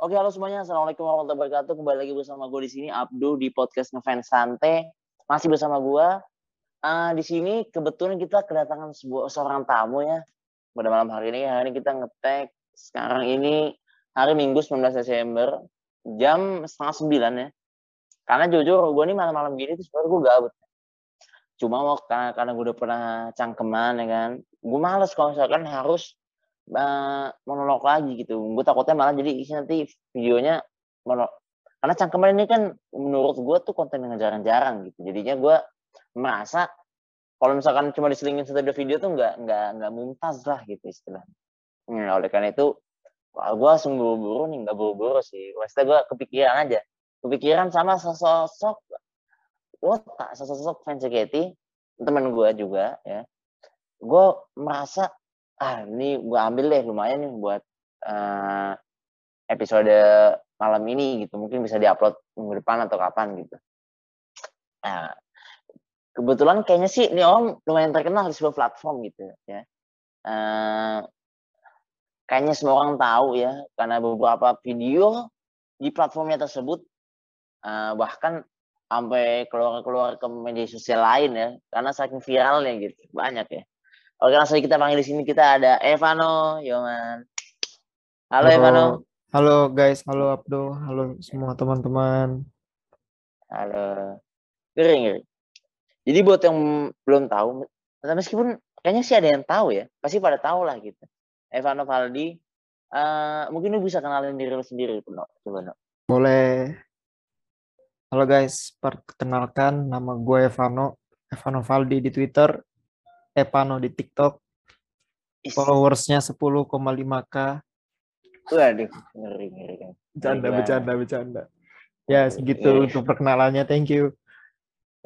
Oke, halo semuanya. Assalamualaikum warahmatullahi wabarakatuh. Kembali lagi bersama gue di sini, Abdu di podcast Ngefans Sante. Masih bersama gue. Uh, di sini kebetulan kita kedatangan sebuah seorang tamu ya. Pada malam hari ini, hari ini kita ngetek. Sekarang ini hari Minggu 19 Desember, jam setengah sembilan ya. Karena jujur, gue nih malam-malam gini tuh sebenarnya gue gabut. Cuma mau karena, karena gue udah pernah cangkeman ya kan. Gue males kalau misalkan harus uh, monolog lagi gitu. Gue takutnya malah jadi nanti videonya monolog. Karena cangkeman ini kan menurut gue tuh konten yang jarang-jarang gitu. Jadinya gue merasa kalau misalkan cuma diselingin satu video tuh nggak nggak nggak mumtaz lah gitu istilahnya. Nah, oleh karena itu gue langsung buru-buru nih nggak buru-buru sih. Maksudnya gue kepikiran aja. Kepikiran sama sosok tak sosok fans JKT teman gue juga ya. Gue merasa ah ini gue ambil deh lumayan nih buat uh, episode malam ini gitu. Mungkin bisa diupload minggu depan atau kapan gitu. Nah kebetulan kayaknya sih ini om lumayan terkenal di sebuah platform gitu ya. Uh, kayaknya semua orang tahu ya karena beberapa video di platformnya tersebut uh, bahkan sampai keluar-keluar ke media sosial lain ya karena saking viralnya gitu banyak ya Oke langsung kita panggil di sini kita ada Evano Yoman. Halo, halo Evano. Halo guys, halo Abdo, halo semua teman-teman. Halo. Gering, gering. Jadi buat yang belum tahu, meskipun kayaknya sih ada yang tahu ya, pasti pada tahu lah gitu. Evano Valdi, uh, mungkin lu bisa kenalin diri lu sendiri, no. coba no. Boleh. Halo guys, perkenalkan nama gue Evano, Evano Valdi di Twitter, Epano di TikTok. Followersnya 10,5k. Waduh, ngeri ngeri. Bercanda, bercanda, bercanda. Ya, segitu yeah. untuk perkenalannya. Thank you.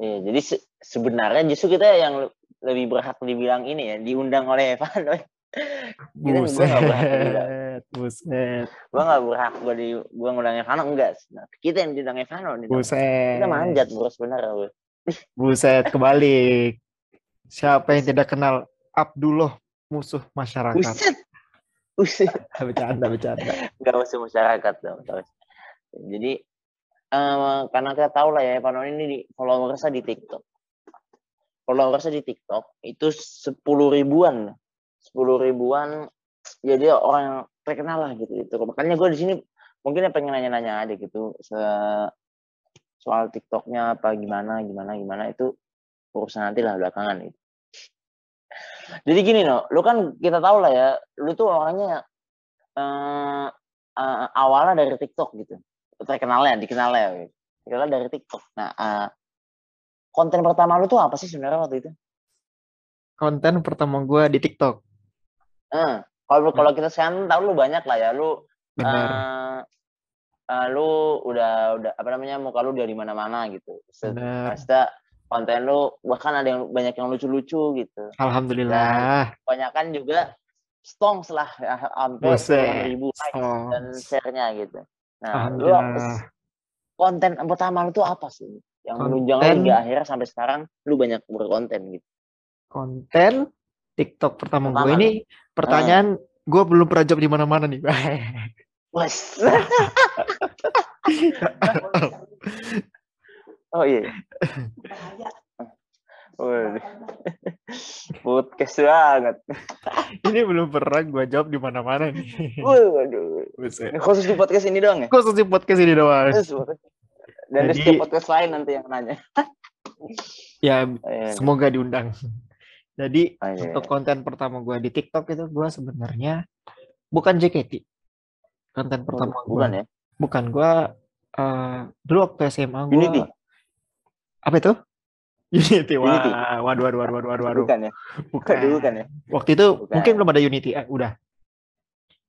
Iya, jadi se sebenarnya justru kita yang lebih berhak dibilang ini ya, diundang oleh Evan. buset, buset. Gue gak berhak gue di gue ngundang Evan enggak. Nah, kita yang diundang Evan. Buset. Kita manjat bro sebenarnya. Buset, kebalik. Siapa yang tidak kenal Abdullah musuh masyarakat? Buset. Buset. bercanda, bercanda. Enggak musuh masyarakat dong. Jadi um, karena kita tahu lah ya Panon ini di followersnya di TikTok. Followersnya di TikTok itu sepuluh ribuan. Sepuluh ribuan ya dia orang yang terkenal lah gitu itu. Makanya gue di sini mungkin pengen nanya-nanya aja gitu se soal TikToknya apa gimana gimana gimana itu urusan nanti lah belakangan itu. Jadi gini no, lu kan kita tahu lah ya, lu tuh orangnya uh, uh, awalnya dari TikTok gitu, terkenalnya, dikenalnya, gitu. dikenal dari TikTok. Nah, uh, konten pertama lu tuh apa sih sebenarnya waktu itu? Konten pertama gue di TikTok. Uh, kalau kalau kita sekarang tahu lu banyak lah ya, lu Benar. Uh, uh, lu udah udah apa namanya muka lu dari mana-mana gitu. Maksudnya konten lu bahkan ada yang banyak yang lucu-lucu gitu. Alhamdulillah. Dan kebanyakan juga stong lah ya, hampir ribu likes oh. dan share-nya gitu. Nah, lu konten pertama lu tuh apa sih? Yang menunjang lu hingga akhirnya sampai sekarang lu banyak berkonten gitu. Konten TikTok pertama, pertama gue ini pertanyaan hmm. gue belum pernah jawab di mana-mana nih. Wes. Oh iya. Waduh. Podcast banget. ini belum pernah gue jawab di mana-mana nih. Waduh. Khusus di podcast ini doang ya? Khusus di podcast ini doang. Dan Jadi, di podcast lain nanti yang nanya. ya, oh, iya. semoga diundang. Jadi oh, iya. untuk konten pertama gue di TikTok itu gue sebenarnya bukan JKT. Konten pertama gue. Bukan ya? Bukan gue uh, dulu waktu SMA gue. Unity. Apa itu? Unity. Wah, Unity. waduh, waduh, waduh, waduh, waduh. Bukan ya? Bukan. Dulu kan ya? Waktu itu Bukan. mungkin belum ada Unity. Eh, udah.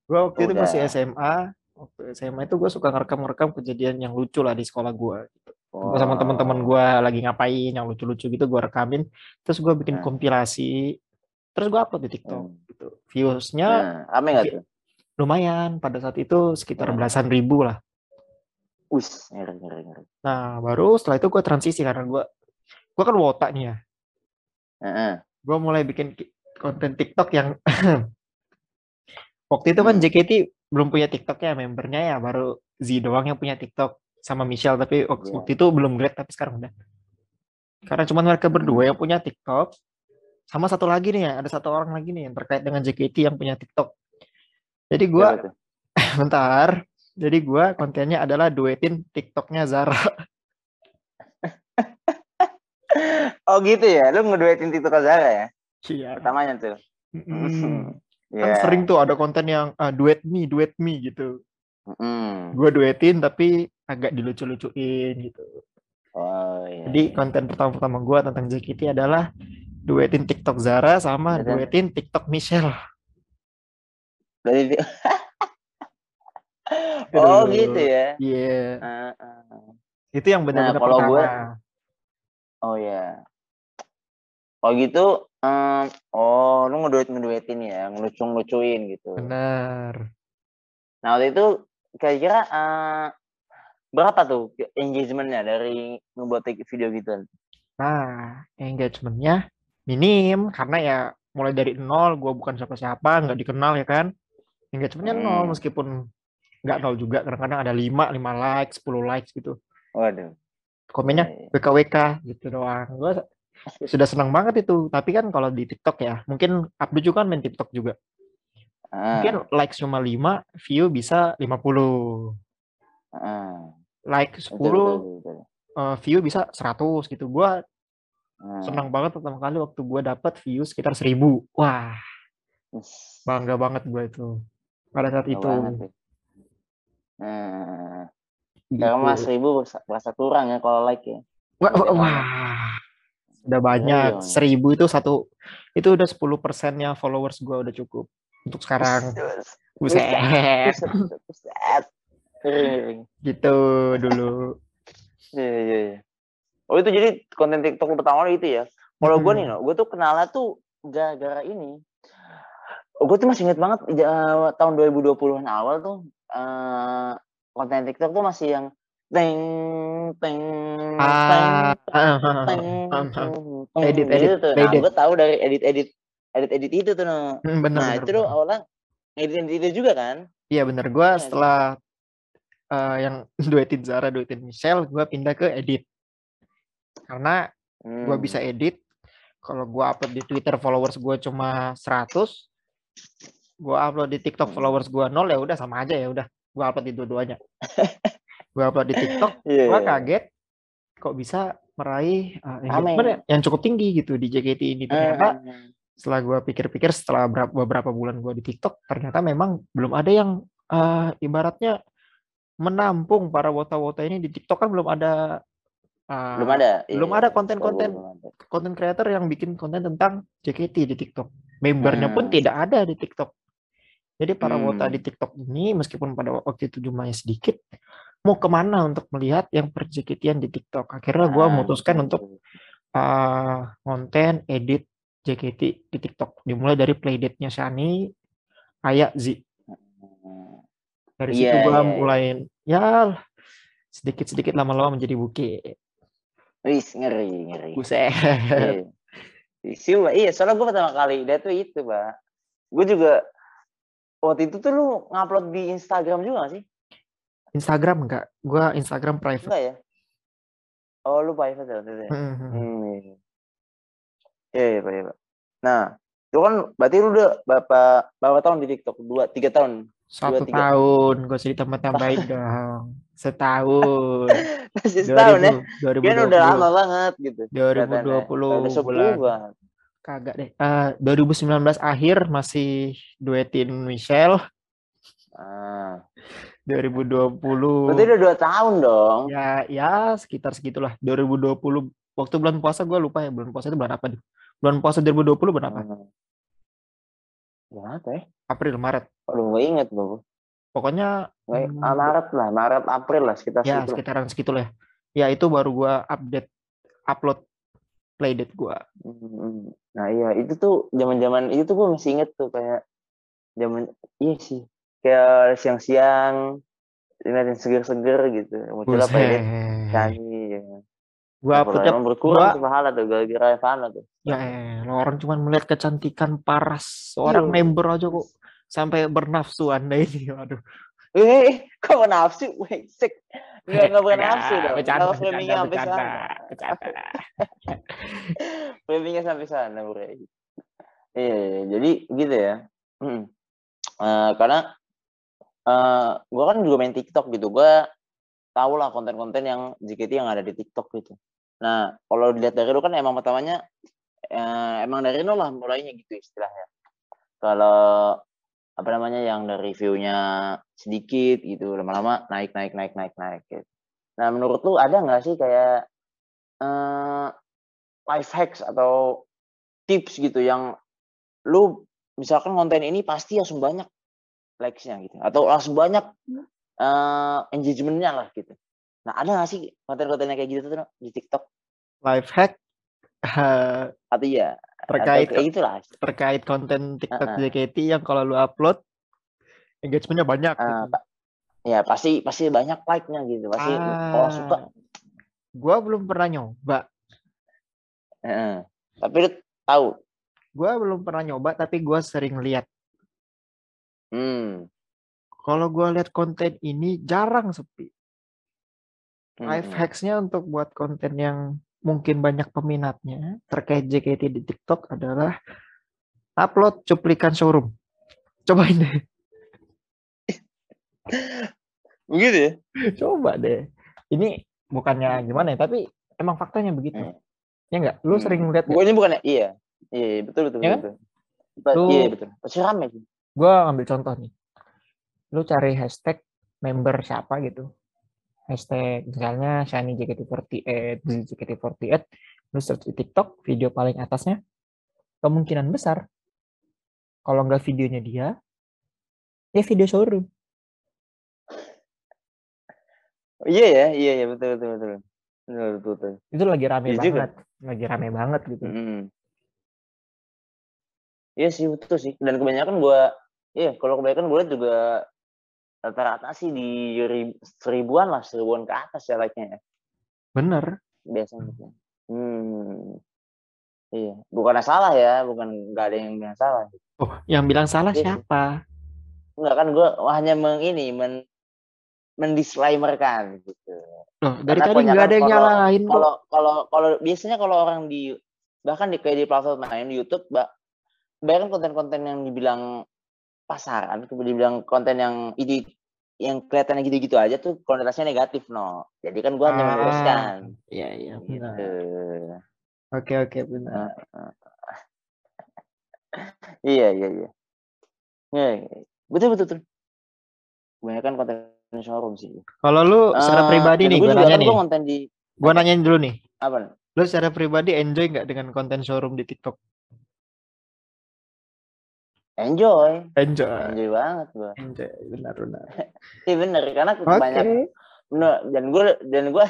Gue waktu udah. itu masih SMA. Waktu SMA itu gue suka ngerekam-ngerekam kejadian yang lucu lah di sekolah gue. Gitu. Oh. Sama teman-teman gue lagi ngapain yang lucu-lucu gitu gue rekamin. Terus gue bikin nah. kompilasi. Terus gue upload di TikTok. Hmm. Gitu. Viewsnya nah, gak tuh? Lumayan. Pada saat itu sekitar nah. belasan ribu lah. Us, ngeri, ngeri, ngeri. Nah, baru setelah itu gue transisi karena gue gue kan wota nih ya. Uh -huh. Gue mulai bikin konten TikTok yang Waktu itu kan hmm. JKT belum punya TikTok ya membernya ya baru Z doang yang punya TikTok sama Michelle tapi waktu, yeah. waktu itu belum great tapi sekarang udah. Karena cuma mereka berdua yang punya TikTok sama satu lagi nih ya ada satu orang lagi nih yang terkait dengan JKT yang punya TikTok. Jadi gue bentar. Jadi gue kontennya adalah duetin TikToknya Zara. oh gitu ya, lu ngeduetin TikTok Zara ya? Iya. Pertamanya tuh. Mm. Yeah. Kan iya. sering tuh ada konten yang uh, duet me, duet me gitu. Mm. Gue duetin tapi agak dilucu-lucuin gitu. Oh, iya. Jadi iya. konten pertama-pertama gue tentang JKT adalah duetin TikTok Zara sama Dan... duetin TikTok Michelle. Oh gitu ya. Iya. Yeah. Uh, uh. Itu yang benar-benar nah, kalau gue Oh ya. Kalau gitu um, oh lu ngeduet ngeduetin ya, ngelucu ngelucuin gitu. Benar. Nah, waktu itu kira-kira uh, berapa tuh engagementnya dari ngebuat video gitu? Nah, engagementnya minim karena ya mulai dari nol, gue bukan siapa-siapa, nggak dikenal ya kan. Engagementnya hmm. nol meskipun nggak nol juga, kadang-kadang ada lima, lima likes, sepuluh likes gitu. Waduh. Komennya iya, iya. WKWK gitu doang. Gue sudah senang banget itu. Tapi kan kalau di TikTok ya mungkin Abdu juga kan main TikTok juga. Ah. mungkin like cuma 5 view bisa 50 ah. like 10 betul, betul, betul. Uh, view bisa 100 gitu. Gue ah. senang banget pertama kali waktu gue dapat view sekitar 1000 wah. Bangga banget gue itu. Pada saat itu sekarang mas seribu merasa kurang ya kalau like ya. Wah, wah, wah. udah banyak. Oh, seribu itu satu, itu udah sepuluh persennya followers gue udah cukup untuk sekarang. Buset. Buset. gitu dulu. Iya, iya, iya. Oh itu jadi konten TikTok pertama itu ya. Kalau hmm. gue nih, no, gue tuh kenalnya tuh gara-gara ini. Gue tuh masih inget banget uh, tahun 2020-an awal tuh uh, konten TikTok tuh masih yang teng teng ah, teng teng edit edit gitu tuh. Nah, gue tahu dari edit edit edit edit itu tuh no. Hmm, bener, nah bener, itu tuh awalnya edit edit itu juga kan? Iya bener. Gue ya, setelah uh, yang duetin Zara duetin Michelle gue pindah ke edit. Karena hmm. gue bisa edit. Kalau gue upload di Twitter followers gue cuma 100 gue upload di TikTok followers gue nol ya udah sama aja ya udah. Gue upload di dua-duanya. Gue upload di TikTok yeah, gue iya. kaget kok bisa meraih uh, engagement yang cukup tinggi gitu di JKT ini. Ternyata uh, setelah gue pikir-pikir setelah beberapa, beberapa bulan gue di TikTok ternyata memang belum ada yang uh, ibaratnya menampung para wota-wota ini di TikTok. Kan belum ada uh, belum ada belum iya, ada konten-konten konten creator yang bikin konten tentang JKT di TikTok. Membernya hmm. pun tidak ada di TikTok jadi para hmm. wota di TikTok ini meskipun pada waktu itu jumlahnya sedikit, mau ke mana untuk melihat yang perjekitian di TikTok. Akhirnya gue ah, memutuskan untuk uh, konten edit JKT di TikTok. Dimulai dari playdate-nya Shani, Ayah Z. Dari yeah, situ gue yeah, iya. mulai ya sedikit-sedikit lama-lama menjadi bukit. Wih, ngeri, ngeri. Buset. Iya, iya soalnya gue pertama kali dia tuh itu, Pak. Gue juga waktu itu tuh lu ngupload di Instagram juga gak sih? Instagram enggak, gua Instagram private. Enggak ya? Oh, lu private ya? Hmm, hmm, hmm. hmm. Iya, iya, Pak, iya, Pak. Nah, itu kan berarti lu udah berapa berapa tahun di TikTok? Dua, tiga tahun? Satu dua, tahun, gue sih ditambah-tambahin dong. Setahun. Masih setahun 2000, ya? 2020. Kan udah lama banget gitu. 2020 bulan. Kagak deh. Uh, eh, 2019 akhir masih duetin Michelle. Ah. 2020. Berarti udah dua tahun dong. Ya, ya sekitar segitulah. 2020 waktu bulan puasa gue lupa ya bulan puasa itu bulan apa nih? Bulan puasa 2020 bulan apa? Hmm. Bulan apa ya? April, Maret. Aduh, gue inget gue. Pokoknya hmm, Maret lah, Maret April lah sekitar ya, sekitaran segitu lah. Ya itu baru gue update upload playdate gue. Hmm, nah iya itu tuh zaman zaman itu tuh gue masih inget tuh kayak zaman iya sih kayak siang-siang yang seger-seger gitu. Muncul apa ya? Nyanyi ya. Gua uploadnya berkurang gua, pahala tuh gara-gara Evana tuh. Ya, eh, orang cuma melihat kecantikan paras seorang iya. member aja kok sampai bernafsu anda ini waduh Eh, kok bernafsu? Wait, sick. Enggak, enggak bernafsu dong. Bercanda, Kalau framingnya sampai sana. Bercanda. framingnya sampai sana, bro. Iya, jadi gitu ya. Hmm. Uh, karena uh, eh, gue kan juga main TikTok gitu. Gue tau lah konten-konten yang JKT yang ada di TikTok gitu. Nah, kalau dilihat dari lu kan emang pertamanya uh, emang dari nol lah mulainya gitu istilahnya. Kalau apa namanya yang dari view-nya sedikit gitu lama-lama naik naik naik naik naik gitu. Nah menurut lu ada nggak sih kayak uh, life hacks atau tips gitu yang lu misalkan konten ini pasti langsung banyak likes-nya gitu atau langsung banyak uh, engagement-nya lah gitu. Nah ada nggak sih konten-kontennya kayak gitu tuh di TikTok? Life hack uh, atau iya terkait kayak gitulah. terkait konten TikTok uh, JKT yang kalau lu upload engagementnya banyak. Uh, gitu. Ya pasti pasti banyak like-nya gitu. Pasti ah, kalau suka. Gua belum pernah nyoba. Uh, tapi lu tahu. Gua belum pernah nyoba tapi gua sering lihat. Hmm. Kalau gua lihat konten ini jarang sepi. Life hmm. hacks-nya untuk buat konten yang mungkin banyak peminatnya terkait JKT di TikTok adalah upload cuplikan showroom. Cobain deh. Begitu ya? Coba deh. Ini bukannya gimana ya, tapi emang faktanya begitu. Hmm. Ya enggak? Lu hmm. sering lihat Pokoknya bukannya iya. Iya, iya betul betul ya betul. Kan? Lu, iya betul. Pasti rame sih. Gua ambil contoh nih. Lu cari hashtag member siapa gitu hashtag misalnya Shani JKT48, JKT48, lu search di TikTok, video paling atasnya, kemungkinan besar, kalau nggak videonya dia, ya video showroom. Iya ya, iya ya betul betul betul. Betul betul. betul. Itu lagi rame iya banget, juga. lagi rame banget gitu. Mm. Iya sih betul sih. Dan kebanyakan gua, iya kalau kebanyakan gue juga rata-rata sih di seribuan lah, seribuan ke atas ya like-nya ya. Bener. Biasanya. Hmm. Iya, bukan salah ya, bukan nggak ada yang bilang salah. Oh, yang bilang salah iya. siapa? Enggak kan gue hanya meng ini men mendisclaimerkan gitu. Loh, dari Karena tadi nggak ada yang nyalahin kalau kalau kalau biasanya kalau orang di bahkan di kayak di platform lain YouTube, mbak, bahkan konten-konten yang dibilang pasaran, kemudian dibilang konten yang ini yang kelihatannya gitu-gitu aja tuh konotasinya negatif no. Jadi kan gua hanya ah, meluruskan. Iya iya benar. Gitu. Oke oke benar. iya iya iya. Ya, betul betul betul. Kebanyakan konten showroom sih. Kalau lu secara uh, pribadi nih, gua nanya kan nih. Gua konten di Gua nanyain dulu nih. Apa? Lu secara pribadi enjoy nggak dengan konten showroom di TikTok? Enjoy. Enjoy. Enjoy banget gua. Enjoy, benar benar. Iya benar karena okay. banyak bener, dan gue dan gue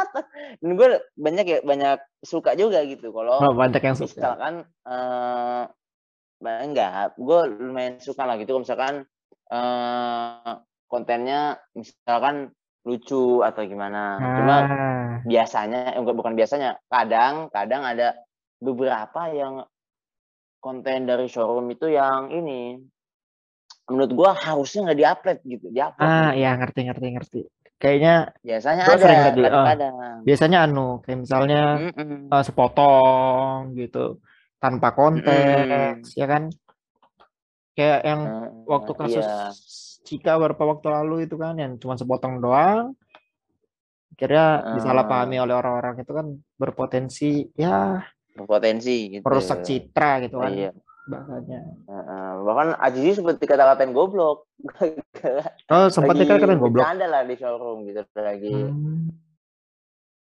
dan gue banyak ya banyak suka juga gitu kalau oh, banyak yang suka misalkan uh, enggak gue lumayan suka lah gitu misalkan uh, kontennya misalkan lucu atau gimana ah. cuma biasanya enggak bukan biasanya kadang kadang ada beberapa yang konten dari showroom itu yang ini menurut gua harusnya nggak diupload gitu diupload ah gitu. ya ngerti ngerti ngerti kayaknya biasanya ada sering oh, biasanya anu kayak misalnya mm -mm. Uh, sepotong gitu tanpa konteks mm. ya kan kayak yang uh, waktu kasus yeah. Cika beberapa waktu lalu itu kan yang cuma sepotong doang kira uh, disalahpahami oleh orang-orang itu kan berpotensi ya berpotensi gitu. Merusak citra gitu kan. Iya. Bahasanya. Uh, bahkan Azizi seperti kata-katain goblok. oh, sempat dikatakan goblok. Ada lah di showroom gitu lagi. Hmm.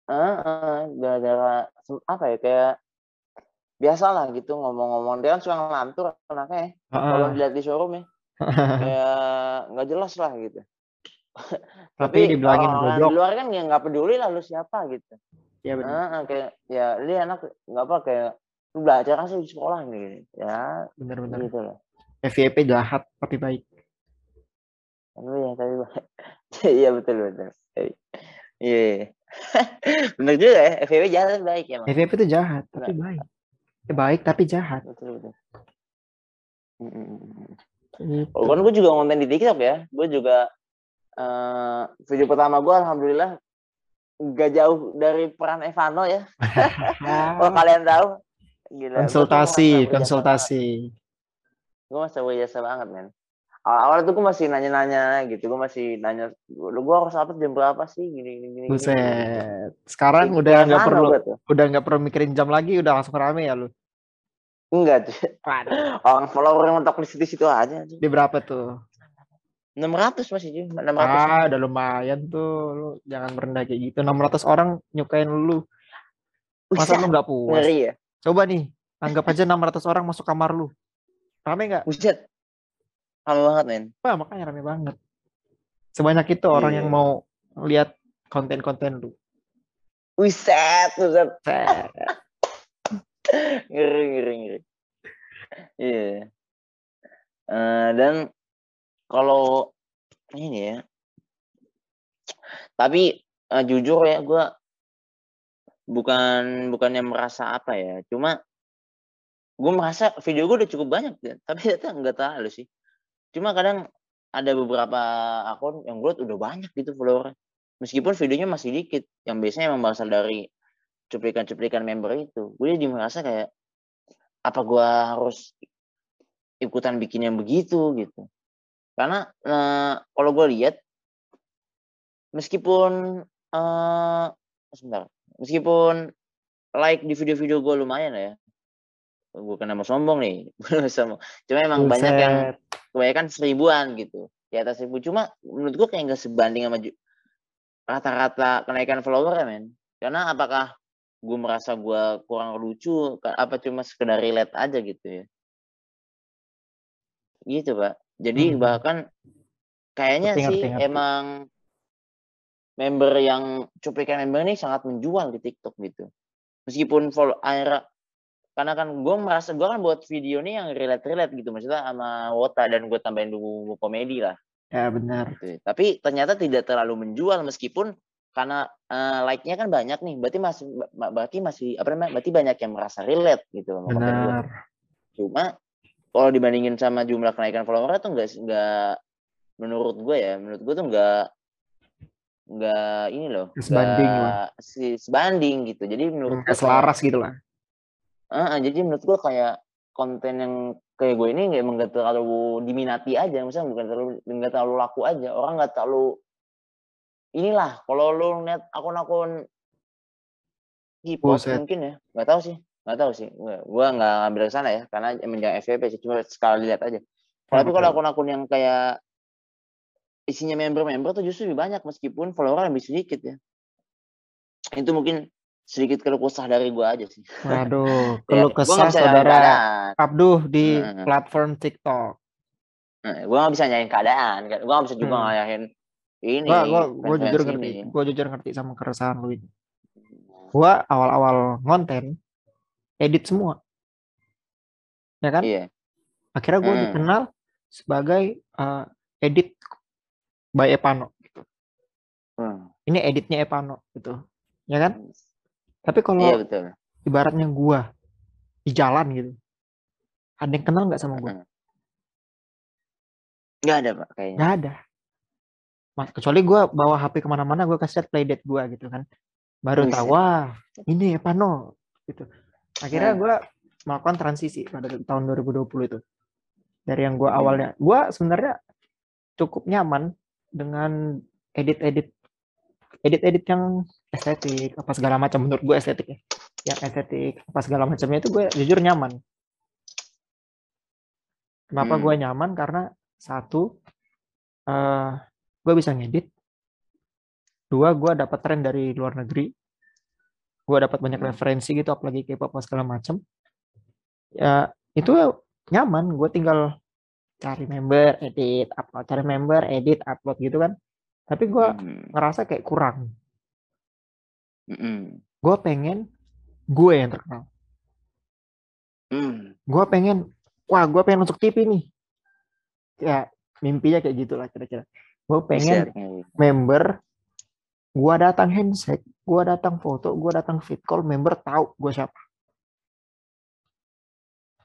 Uh, uh, gara-gara apa ya kayak biasa lah gitu ngomong-ngomong dia kan suka ngelantur anaknya uh, uh. kalau dilihat di showroom ya kayak nggak jelas lah gitu tapi, tapi dibilangin orang di luar kan ya nggak peduli lah lu siapa gitu Iya benar. Uh, kayak ya dia anak nggak apa kayak lu belajar kan di sekolah nih ya benar-benar gitu lah. FVP jahat tapi baik. Oh ya tapi baik. Iya betul betul. Iya benar juga ya FVP jahat tapi baik ya FVP itu jahat tapi baik. Ya, baik tapi jahat. Betul betul. Gitu. kan gue juga konten di TikTok ya. Gue juga uh, video pertama gue alhamdulillah gak jauh dari peran Evano ya. Kalau kalian tahu. Gila, konsultasi, konsultasi. Gue masih biasa banget, men. Awal-awal tuh gue masih nanya-nanya gitu. Gue masih nanya, lu gue harus apa jam berapa sih? Gini, gini, gini. Buset. Sekarang udah nggak perlu, udah nggak perlu mikirin jam lagi, udah langsung rame ya lu. Enggak, tuh. Orang follower yang mentok di situ-situ aja. Di berapa tuh? 600 masih Jim. 600. Ah, udah lumayan tuh. Lu jangan merendah kayak gitu. 600 orang nyukain lu. Masa lu nggak puas? Ngeri ya? Coba nih, anggap aja 600 orang masuk kamar lu. Rame nggak? Buset. Rame banget, men. Wah, makanya rame banget. Sebanyak itu yeah. orang yang iya. mau lihat konten-konten lu. Wiset, wiset. ngeri, ngeri, ngeri. Iya. Yeah. Uh, dan kalau ini ya. Tapi uh, jujur ya gue bukan bukannya merasa apa ya cuma gue merasa video gue udah cukup banyak ya tapi ternyata nggak terlalu sih. Cuma kadang ada beberapa akun yang gue udah banyak gitu follower meskipun videonya masih dikit yang biasanya emang berasal dari cuplikan-cuplikan member itu. Gue jadi merasa kayak apa gue harus ikutan bikin yang begitu gitu karena uh, kalau gue lihat meskipun uh, sebentar, meskipun like di video-video gue lumayan ya. Bukan nama sombong nih, sombong. Cuma emang Buset. banyak yang kebanyakan seribuan gitu. Di atas seribu. Cuma menurut gue kayak nggak sebanding sama rata-rata kenaikan follower ya men. Karena apakah gue merasa gue kurang lucu, apa cuma sekedar relate aja gitu ya. Gitu pak. Jadi hmm. bahkan kayaknya ngerti, sih ngerti, ngerti. emang member yang cuplikan member ini sangat menjual di TikTok gitu. Meskipun follow akhirnya karena kan gue merasa gue kan buat video ini yang relate relate gitu maksudnya sama Wota dan gue tambahin dulu komedi lah. Ya benar. Gitu. Tapi ternyata tidak terlalu menjual meskipun karena uh, like-nya kan banyak nih, berarti masih berarti masih apa namanya? Berarti banyak yang merasa relate gitu Benar. Cuma kalau dibandingin sama jumlah kenaikan follower tuh enggak enggak menurut gue ya menurut gue tuh enggak enggak ini loh sebanding lah. si sebanding gitu. Jadi menurut hmm, selaras gitu lah. Uh, jadi menurut gue kayak konten yang kayak gue ini emang gak terlalu diminati aja. Misalnya bukan terlalu nggak terlalu laku aja. Orang nggak terlalu inilah kalau lu lihat akun-akun hip-hop mungkin ya nggak tahu sih nggak tahu sih. Gue nggak ngambil sana ya karena menjadi FVP sih cuma sekali lihat aja. Tapi kalau akun-akun yang kayak isinya member-member tuh justru lebih banyak meskipun follower lebih sedikit ya. Itu mungkin sedikit keluh kesah dari gue aja sih. Waduh keluh ya, kesah saudara Abduh di hmm. platform TikTok. Nah, gue gak bisa nyanyiin keadaan gue gak bisa juga hmm. ngayahin ini gue jujur ngerti gue jujur ngerti sama keresahan lu ini. Gue awal-awal ngonten edit semua ya kan iya. akhirnya gue hmm. dikenal sebagai uh, edit by Epano gitu. hmm. ini editnya Epano gitu ya kan hmm. tapi kalau iya, betul. ibaratnya gue di jalan gitu ada yang kenal nggak sama gue hmm. nggak ada pak kayaknya nggak ada Mas, kecuali gue bawa HP ke mana-mana gue kasih playdate gue gitu kan baru tahu wah ini Epano gitu akhirnya gue melakukan transisi pada tahun 2020 itu. Dari yang gue awalnya gue sebenarnya cukup nyaman dengan edit-edit edit-edit yang estetik apa segala macam menurut gue estetik ya. Yang estetik apa segala macamnya itu gue jujur nyaman. Kenapa hmm. gue nyaman? Karena satu uh, eh, gue bisa ngedit. Dua gue dapat tren dari luar negeri gue dapat banyak hmm. referensi gitu apalagi K-pop segala macam ya itu nyaman gue tinggal cari member edit upload cari member edit upload gitu kan tapi gue hmm. ngerasa kayak kurang hmm. gue pengen gue yang terkenal hmm. gue pengen wah gue pengen masuk TV nih ya mimpinya kayak gitulah kira-kira gue pengen member Gua datang handshake, gua datang foto, gua datang fit call, member tahu gua siapa.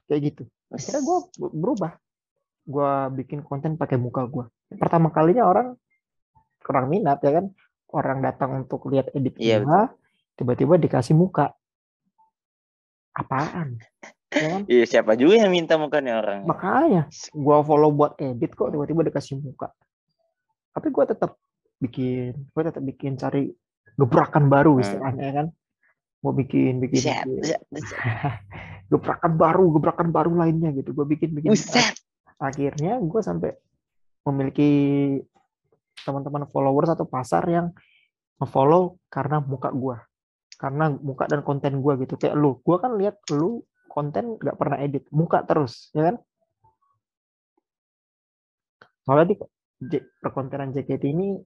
Kayak gitu. Akhirnya gua berubah. gue bikin konten pakai muka gue pertama kalinya orang kurang minat ya kan orang datang untuk lihat edit iya, gue tiba-tiba dikasih muka apaan ya kan? iya siapa juga yang minta mukanya orang makanya gue follow buat edit kok tiba-tiba dikasih muka tapi gue tetap bikin gue tetap bikin cari gebrakan baru hmm. istilahnya kan? Mau bikin bikin, bikin. gebrakan baru gebrakan baru lainnya gitu. Gue bikin bikin. Buset. akhirnya gue sampai memiliki teman-teman followers atau pasar yang follow karena muka gue karena muka dan konten gue gitu. Kayak lu. Gue kan lihat lu konten nggak pernah edit. Muka terus ya kan? Soalnya di perkontenan JKT ini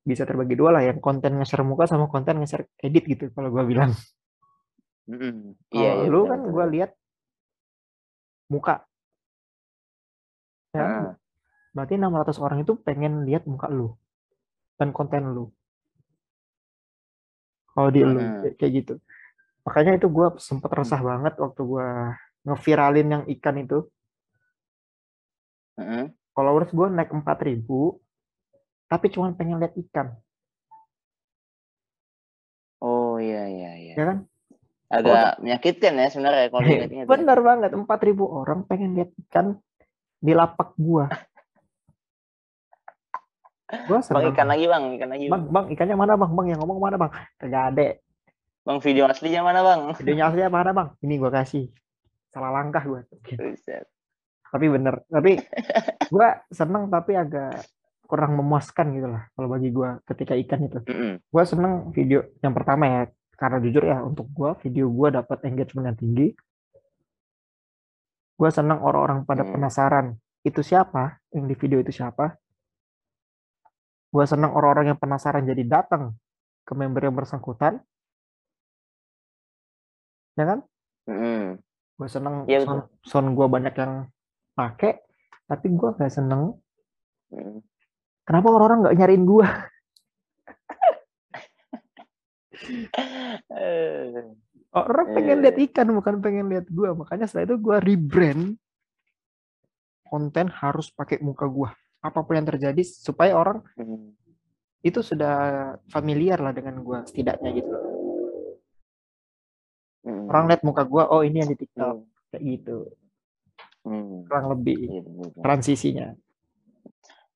bisa terbagi dua lah yang konten nge-share muka sama konten nge-share edit gitu kalau gue bilang. Mm iya, iya, lu kan gue lihat muka. Ya ah. berarti 600 orang itu pengen lihat muka lu dan konten lu. Kalau di lu kayak gitu. Makanya itu gue sempet resah hmm. banget waktu gue ngeviralin yang ikan itu. Hmm. followers gue naik empat ribu tapi cuma pengen lihat ikan oh iya iya iya ya kan agak oh, menyakitkan ya sebenarnya kalau dilihatnya bener banget empat ribu orang pengen lihat ikan di lapak gua Gua senang. Bang ikan lagi bang, ikan lagi. Bang, bang ikannya mana bang? Bang yang ngomong mana bang? Kagak ada. Bang video aslinya mana bang? Videonya aslinya mana bang? Ini gua kasih. Salah langkah gua. Tapi bener. Tapi gua seneng tapi agak kurang memuaskan gitu lah kalau bagi gua ketika ikan itu. Mm -hmm. Gue seneng video yang pertama ya karena jujur ya untuk gua video gua dapat engagement yang tinggi. Gua seneng orang-orang pada mm. penasaran itu siapa yang di video itu siapa gue seneng orang-orang yang penasaran jadi datang ke member yang bersangkutan ya kan mm. gue seneng yeah, sound, sound gue banyak yang pakai tapi gue gak seneng mm. Kenapa orang-orang nggak nyariin gue orang pengen lihat eh. ikan bukan pengen lihat gue makanya setelah itu gue rebrand konten harus pakai muka gue apa pun yang terjadi supaya orang hmm. itu sudah familiar lah dengan gue setidaknya gitu hmm. orang lihat muka gue oh ini yang di TikTok hmm. kayak gitu hmm. kurang lebih ya, transisinya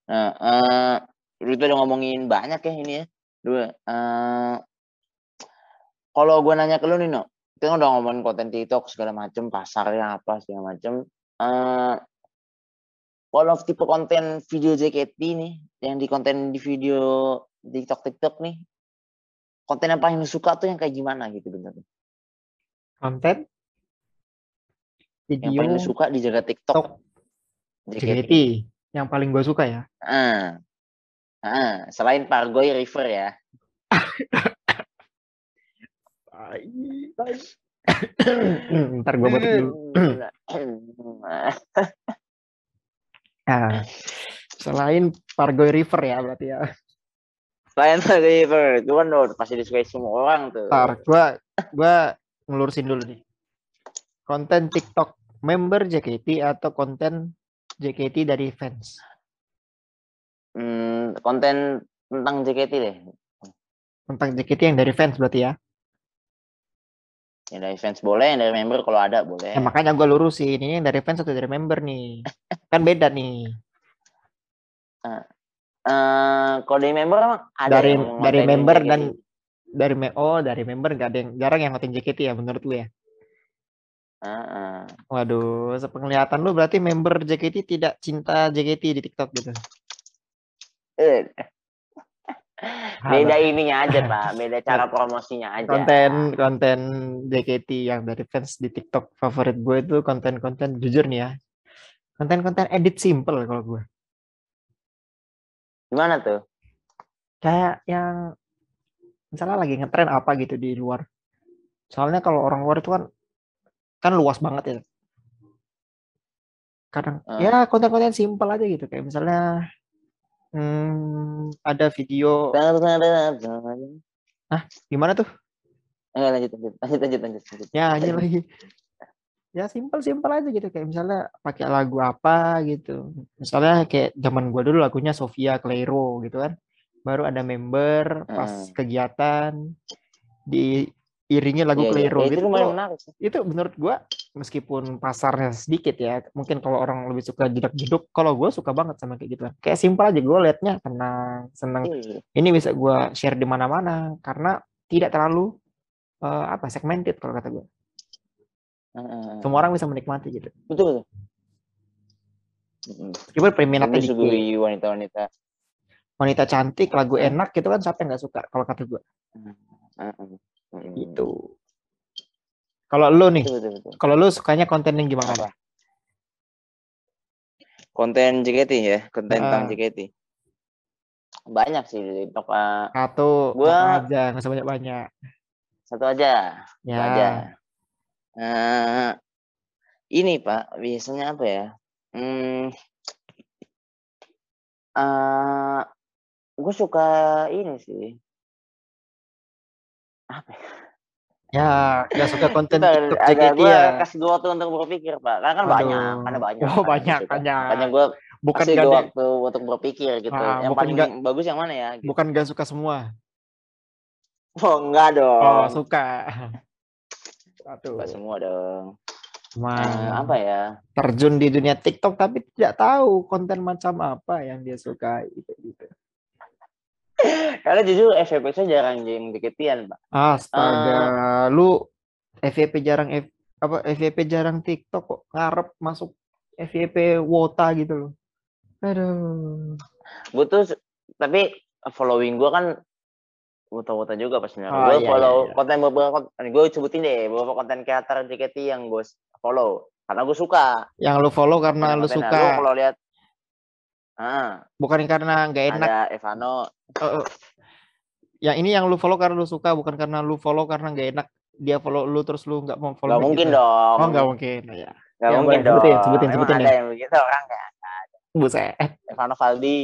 nah uh, udah ngomongin banyak ya ini ya dua uh, kalau gue nanya ke lu nih no kita kan udah ngomongin konten TikTok segala macem pasarnya apa segala macem uh, kalau tipe konten video JKT nih, yang di konten di video TikTok TikTok nih, konten yang paling suka tuh yang kayak gimana gitu bener? Konten? Video yang paling suka di jaga TikTok. JKT. JKT. Yang paling gue suka ya. Ah. Ah, selain Pargoy River ya. Ntar gue batuk dulu. Nah, selain Pargoy River ya berarti ya. Selain Pargoy River, itu kan udah pasti disukai semua orang tuh. Ntar, gua gua ngelurusin dulu nih. Konten TikTok member JKT atau konten JKT dari fans? Hmm, konten tentang JKT deh. Tentang JKT yang dari fans berarti ya? Yang dari fans boleh, yang dari member kalau ada boleh. Ya, makanya gue lurusin ini yang dari fans atau dari member nih. kan beda nih. Uh, uh, kalau dari member emang ada dari dari member dan dari me oh dari member gak ada yang jarang yang ngotin JKT ya menurut lu ya. Uh, uh. Waduh, sepenglihatan lu berarti member JKT tidak cinta JKT di TikTok gitu. Eh, beda ininya aja pak. Beda cara promosinya aja. Konten konten JKT yang dari fans di TikTok favorit gue itu konten-konten jujur nih ya konten-konten edit simple kalau gue. Gimana tuh? Kayak yang misalnya lagi ngetren apa gitu di luar. Soalnya kalau orang luar itu kan kan luas banget ya kadang uh. ya konten-konten simple aja gitu kayak misalnya Hmm, ada video. Ah, gimana tuh? Enggak lanjut lanjut lanjut lanjut lanjut. lanjut. Ya, aja lagi. ya simpel-simpel aja gitu kayak misalnya pakai lagu apa gitu misalnya kayak zaman gua dulu lagunya Sofia Clairo gitu kan baru ada member pas hmm. kegiatan di iringnya lagu yeah, Clairo yeah. gitu. Itu menarik. Itu menurut gua meskipun pasarnya sedikit ya, mungkin kalau orang lebih suka jedak-jeduk, kalau gua suka banget sama kayak gitu. Kayak simpel aja gua liatnya tenang, seneng. Yeah. Ini bisa gua share di mana-mana karena tidak terlalu uh, apa segmented kalau kata gua. Uh, Semua orang bisa menikmati gitu. Betul betul. Meskipun peminatnya wanita-wanita. Wanita cantik, lagu enak gitu kan siapa yang nggak suka kalau kata gue. Gitu. Kalau lu nih, kalau lu sukanya konten yang gimana? Apa? Konten JKT ya, konten uh. tentang JKT. Banyak sih di TikTok. Uh, satu, gua aja, nggak usah banyak-banyak. Satu aja. Ya. Satu aja. Uh, ini Pak, biasanya apa ya? Hmm, uh, gue suka ini sih apa ya? Ya, nggak suka konten TikTok JKT ya. kasih dua waktu untuk berpikir, Pak. Karena kan Aduh. banyak, karena banyak. Oh, kan, banyak, gitu. banyak. Makanya gue bukan kasih dua waktu untuk berpikir gitu. Ah, yang paling gak, bagus yang mana ya? Gitu. Bukan gak suka semua. Oh, enggak dong. Oh, suka. Satu. Suka semua dong. Nah, apa ya? Terjun di dunia TikTok tapi tidak tahu konten macam apa yang dia suka gitu. gitu. Karena jujur FVP saya jarang yang diketian, Pak. Astaga, uh, lu FVP jarang F, apa FVP jarang TikTok kok ngarep masuk FVP Wota gitu loh. Aduh. Gue tuh tapi following gue kan Wota-Wota juga pas sebenarnya. Oh, gue iya, follow iya, iya. konten beberapa gue sebutin deh beberapa konten kreator JKT yang gue follow karena gue suka. Yang lu follow karena lu suka. Lu kalau lihat Ah. Bukan karena nggak enak. Ada Evano. Oh, oh. Yang ini yang lu follow karena lu suka, bukan karena lu follow karena nggak enak. Dia follow lu terus lu nggak mau follow. Gak mungkin gitu. dong. Oh nggak mungkin, ya. Gak ya, mungkin dong. Sebutin, sebutin, sebutin ada ya. yang begitu orang nggak ada. Buset. Evano Valdi.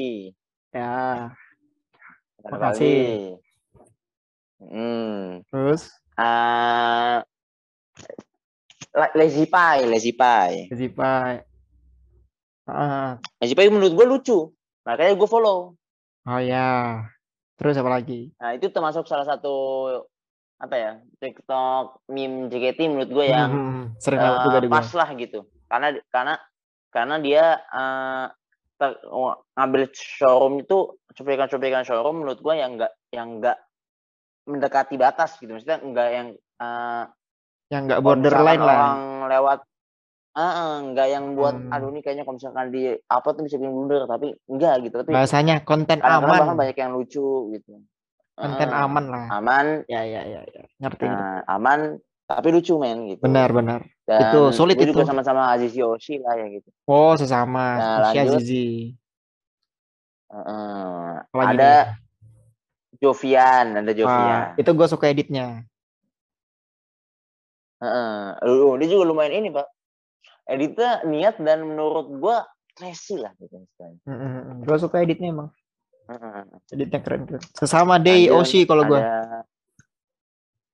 Ya. Terima kasih. Hmm. Terus? Uh, Lazy Pie, Lazy Pie. Lazy Pie. Uh. Nah, menurut gue lucu. Makanya gue follow. Oh ya. Terus apa lagi? Nah, itu termasuk salah satu apa ya? TikTok meme JKT menurut gue yang hmm, hmm, hmm. sering uh, juga pas lah gitu. Karena karena karena dia uh, ter, ngambil showroom itu cuplikan-cuplikan showroom menurut gue yang enggak yang enggak mendekati batas gitu. Maksudnya enggak yang uh, yang enggak borderline lah. Orang lewat Ah, enggak yang buat hmm. aduh nih kayaknya kalau misalkan di upload tuh bisa bikin blunder. Tapi enggak gitu tapi bahasanya konten aman. banyak yang lucu gitu. Konten uh, aman lah. aman. Ya ya ya, ya. ngerti uh, aman tapi lucu men gitu. Benar benar. Dan itu sulit itu juga sama-sama Aziz Yoshi lah ya gitu. Oh sesama. Nah, Yoshi Azizi uh, ada Jovian ada Jovian. uh, itu gue suka editnya. Uh, uh, dia juga lumayan ini pak editnya niat dan menurut gue classy lah gitu misalnya. Mm-hmm. Gue suka editnya emang. Mm-hmm. Editnya keren keren. Sesama Day Oshi kalau gue.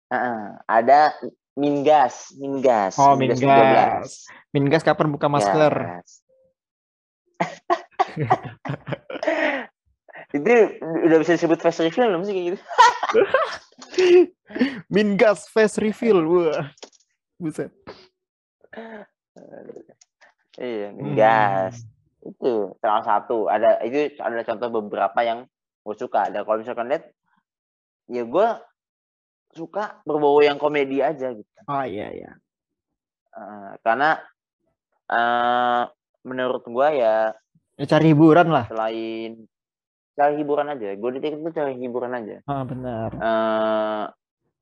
Uh, ada Mingas, Mingas. Oh, Mingas. Mingas, Mingas kapan buka masker? Yes. itu udah bisa disebut face reveal belum sih kayak gitu? Mingas face reveal, wah. Buset. Iya, gas. Hmm. Itu salah satu. Ada itu ada contoh beberapa yang gue suka. Ada kalau misalkan lihat, ya gue suka berbau yang komedi aja gitu. Oh iya iya. Uh, karena uh, menurut gue ya, ya cari hiburan lah. Selain cari hiburan aja, gue di TikTok cari hiburan aja. Ah benar. Uh,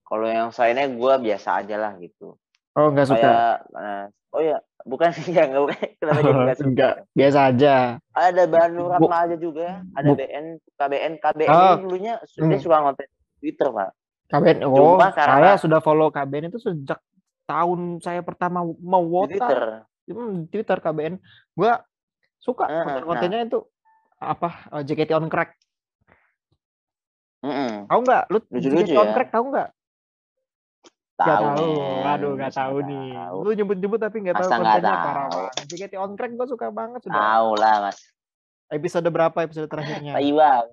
kalau yang lainnya gue biasa aja lah gitu. Oh nggak suka. uh, oh ya bukan ya enggak kenapa jadi enggak suka enggak biasa aja ada Banu Ratna aja juga ada Bu BN KBN KBN oh. dulunya hmm. dia suka ngonten Twitter pak KBN oh Cuma saya sudah follow KBN itu sejak tahun saya pertama mau wota Twitter hmm, Twitter KBN gua suka uh, konten-kontennya nah. itu apa eh, JKT on crack Mm -mm. Tahu nggak? Lu Lucu -lucu JKT ya? on crack tahu nggak? Tahu. Gak tahu. Aduh, gak tahu nih. Tahu. Lu nyebut-nyebut tapi gak tahu kontennya parah banget. JKT on track gue suka banget sudah. Tahu lah, Mas. Episode berapa episode terakhirnya? Iya.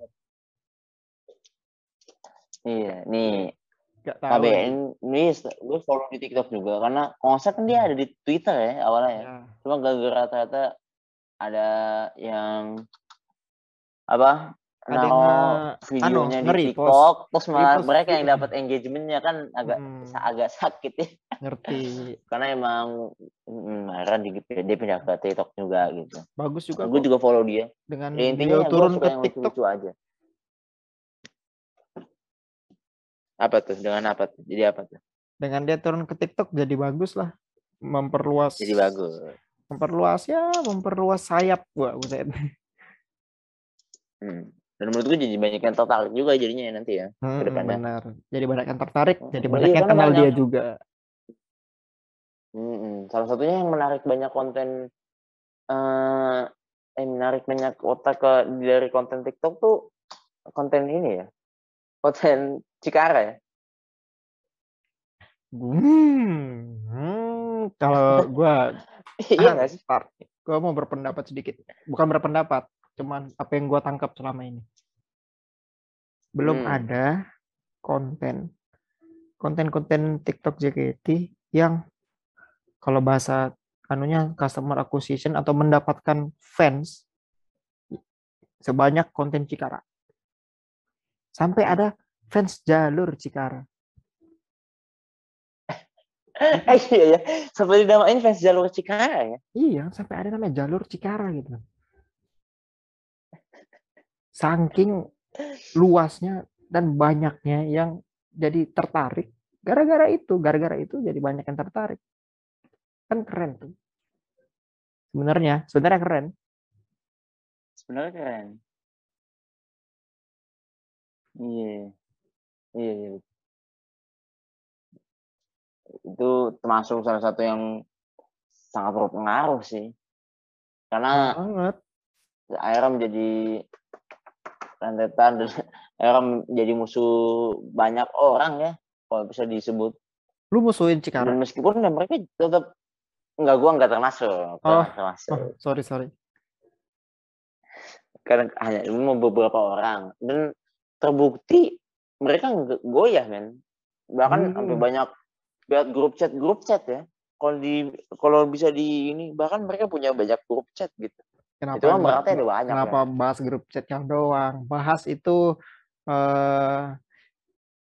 Iya, nih. Gak tahu. KBN ini gue follow di TikTok juga karena konsep kan dia ada di Twitter ya awalnya ya. ya. Cuma gara-gara ternyata ada yang apa ada nah, videonya anu, di TikTok terus malah mereka yang dapat engagementnya kan agak hmm. agak sakit ya. Ngerti. Karena emang hmm, di dia pindah ke TikTok juga gitu. Bagus juga gue juga follow dia. Dengan ya, intinya turun ke TikTok. lucu aja. Apa tuh? Dengan apa tuh? Jadi apa tuh? Dengan dia turun ke TikTok jadi bagus lah. Memperluas jadi bagus. memperluas ya memperluas sayap gua buset hmm dan menurut gue jadi banyak yang tertarik juga jadinya ya nanti ya hmm, ke depannya. Benar. Jadi banyak yang tertarik, hmm. jadi banyak yang kenal banyak. dia juga. Hmm, salah satunya yang menarik banyak konten uh, eh menarik banyak otak ke dari konten TikTok tuh konten ini ya. Konten Cikara ya. Hmm, hmm kalau gue iya nggak sih? Gue mau berpendapat sedikit, bukan berpendapat, cuman apa yang gue tangkap selama ini? Belum hmm. ada konten. Konten-konten TikTok JKT yang kalau bahasa anunya customer acquisition atau mendapatkan fans sebanyak konten Cikara. Sampai ada fans jalur Cikara. Eh, iya. Ya sampai dinamain fans jalur Cikara ya? Iya sampai ada namanya jalur Cikara gitu saking luasnya dan banyaknya yang jadi tertarik gara-gara itu gara-gara itu jadi banyak yang tertarik. Kan keren tuh. Sebenarnya sebenarnya keren. Sebenarnya keren. Iya iya iya. Itu termasuk salah satu yang sangat berpengaruh sih. Karena banget akhirnya menjadi rentetan dan era menjadi musuh banyak orang ya kalau bisa disebut. Lu musuhin Cikarang? Meskipun ya mereka tetap enggak gua enggak termasuk oh, termasuk. Oh, sorry sorry. Karena hanya mau beberapa orang dan terbukti mereka goyah men. Bahkan hmm. sampai banyak lihat grup chat grup chat ya. Kalau di kalau bisa di ini bahkan mereka punya banyak grup chat gitu Kenapa itu kan berarti ada banyak. Kenapa ya? bahas grup chatnya doang? Bahas itu eh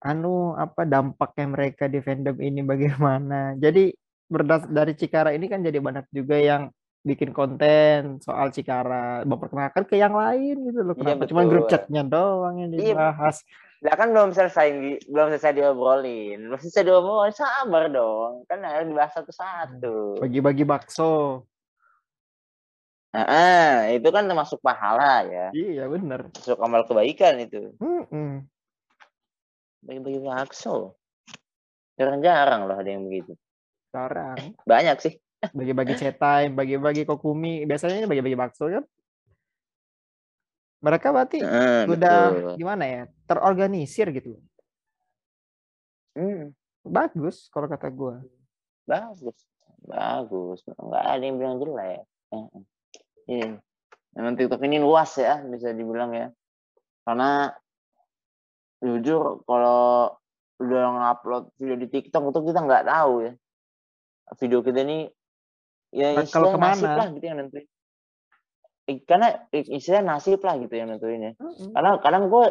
anu apa dampaknya mereka di fandom ini bagaimana. Jadi berdas dari Cikara ini kan jadi banyak juga yang bikin konten soal Cikara, memperkenalkan ke yang lain gitu loh. Iya, Kenapa iya, cuma grup chatnya doang yang iya, dibahas? Iya. kan belum selesai belum selesai diobrolin. Belum selesai diobrolin, sabar dong. Kan harus dibahas satu-satu. Bagi-bagi bakso. Nah, itu kan termasuk pahala ya. Iya benar. Masuk amal kebaikan itu. Hmm. Bagi-bagi bakso. Jarang-jarang loh ada yang begitu. Jarang. Banyak sih. Bagi-bagi cetai, bagi-bagi kokumi. Biasanya bagi-bagi bakso kan. Mereka berarti hmm, udah betul. gimana ya? Terorganisir gitu. Hmm. Bagus kalau kata gue. Bagus. Bagus. Enggak ada yang bilang jelek. Iya. Memang TikTok ini luas ya, bisa dibilang ya. Karena jujur kalau udah ngupload video di TikTok itu kita nggak tahu ya. Video kita ini ya istilah nasib lah gitu yang nentuin. Karena istilah nasib lah gitu yang nentuin ya. Mm-hmm. Karena kadang gue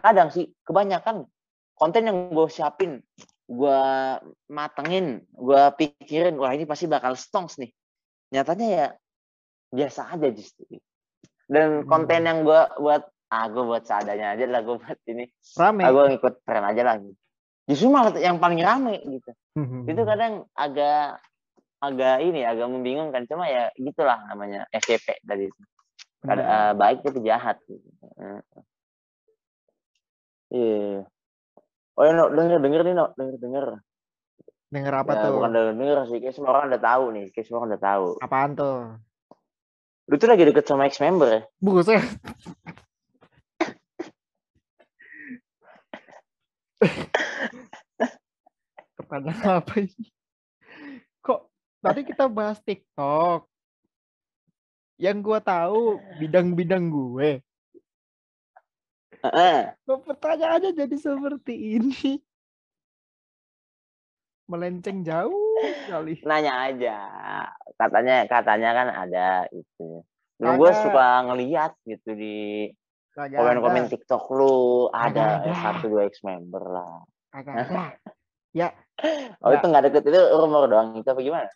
kadang sih kebanyakan konten yang gue siapin, gue matengin, gue pikirin, wah ini pasti bakal stongs nih. Nyatanya ya biasa aja justru dan konten hmm. yang gue buat ah gue buat seadanya aja lah gue buat ini rame ah, gue ngikut tren aja lagi justru malah yang paling rame gitu hmm. itu kadang agak agak ini agak membingungkan cuma ya gitulah namanya FYP tadi itu hmm. uh, baik tapi jahat gitu. Iya. Yeah. Oh ya, no, denger denger nih, no, denger denger. Denger apa ya, tuh? Bukan denger denger sih, kayak semua orang udah tahu nih, kayak semua orang udah tahu. Apaan tuh? Lu tuh lagi deket sama ex member ya? Buset. pertanyaan apa ini? Kok tadi kita bahas TikTok? Yang gue tahu bidang-bidang gue. Kok pertanyaannya jadi seperti ini? Melenceng jauh kali. Nanya aja. Katanya katanya kan ada itu. Lu gue suka ngeliat gitu di komen-komen TikTok lu ada, satu dua ex member lah. Ada. Ya. Oh ya. itu nggak deket itu rumor doang itu apa gimana?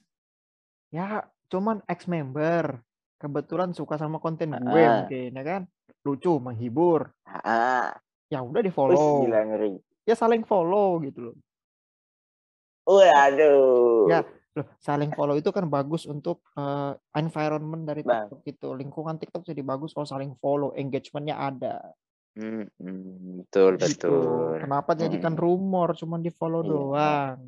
Ya cuman ex member. Kebetulan suka sama konten gue uh. mungkin ya kan. Lucu, menghibur. Uh. Ya udah di follow. Gila ngeri. Ya saling follow gitu loh. Waduh. Ya Loh, saling follow itu kan bagus untuk uh, environment dari Bang. TikTok gitu. Lingkungan TikTok jadi bagus kalau saling follow, engagementnya ada. Hmm, hmm, betul gitu. betul. Kenapa hmm. jadikan rumor cuma di follow iya. doang?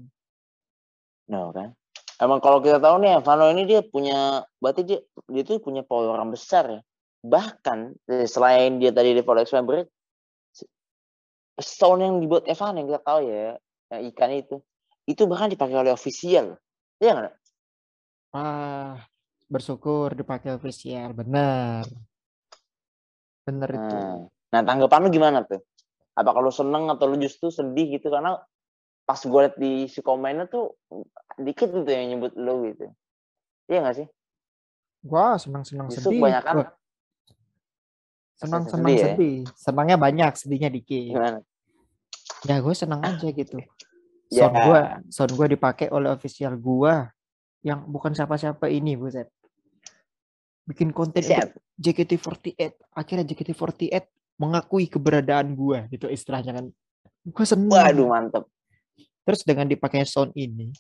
No kan? Emang kalau kita tahu nih, Vano ini dia punya, berarti dia dia tuh punya power yang besar ya. Bahkan eh, selain dia tadi di follow member, sound yang dibuat Evan yang kita tahu ya, yang ikan itu, itu bahkan dipakai oleh official. Iya nggak? Ah, bersyukur dipakai official, benar. Benar nah, itu. Nah, tanggapan lu gimana tuh? Apa kalau seneng atau lu justru sedih gitu karena pas gue liat di si komennya tuh dikit gitu yang nyebut lu gitu. Iya gak sih? Gua senang-senang sedih. banyak kan? Senang-senang sedih, sedih. Ya? Senangnya banyak, sedihnya dikit. Gimana? Ya gue senang aja gitu sound yeah. gua sound gua dipakai oleh official gua yang bukan siapa-siapa ini buset. Bikin konten JKT48 akhirnya JKT48 mengakui keberadaan gua gitu istilahnya kan. Gua seneng. Waduh mantep. Terus dengan dipakai sound ini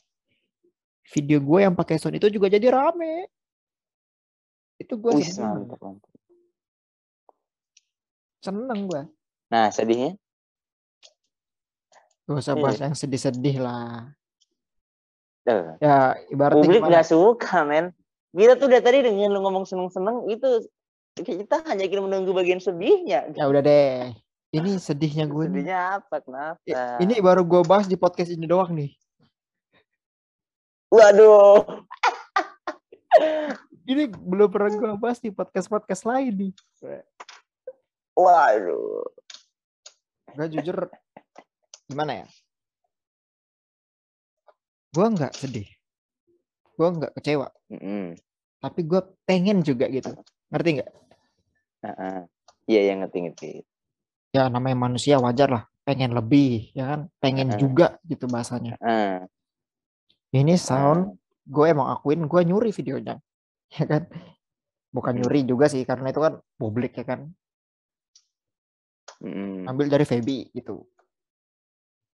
video gue yang pakai sound itu juga jadi rame. Itu gue seneng. mantep, mantep. seneng gue nah sedihnya Gak usah bahas yang sedih-sedih lah. Uh. Ya, ibaratnya Publik gak suka, men. Kita tuh udah tadi dengan lu ngomong seneng-seneng, itu kita hanya ingin menunggu bagian sedihnya. Ya udah deh. Ini sedihnya gue Sedihnya nih. apa? Kenapa? Ini baru gue bahas di podcast ini doang nih. Waduh. ini belum pernah gue bahas di podcast-podcast lain nih. Waduh. Gak jujur gimana ya? Gue nggak sedih, gue nggak kecewa, mm -hmm. tapi gue pengen juga gitu, ngerti nggak? Iya uh -uh. yeah, yeah, ngerti ngerti. Ya namanya manusia wajar lah, pengen lebih, ya kan? Pengen uh -uh. juga gitu bahasanya. Uh. Ini sound, gue emang akuin gue nyuri videonya, ya kan? Bukan mm. nyuri juga sih, karena itu kan publik ya kan. Mm. Ambil dari Feby gitu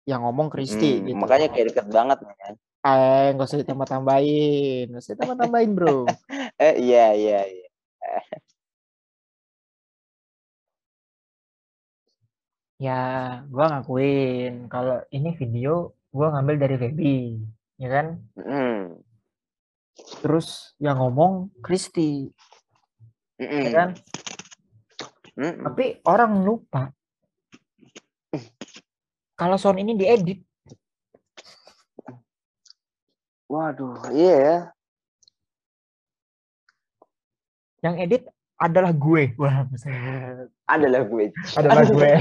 yang ngomong Kristi hmm, gitu. Makanya kayak deket banget kan. Eh, nggak usah ditambah-tambahin, nggak usah ditambah-tambahin bro. eh, iya iya iya. ya, gua ngakuin kalau ini video gua ngambil dari Feby, ya kan? Mm. Terus yang ngomong Kristi, mm ya kan? Mm Tapi orang lupa kalau sound ini diedit. Waduh, iya ya. Yang edit adalah gue. Wah, adalah gue. Adalah gue.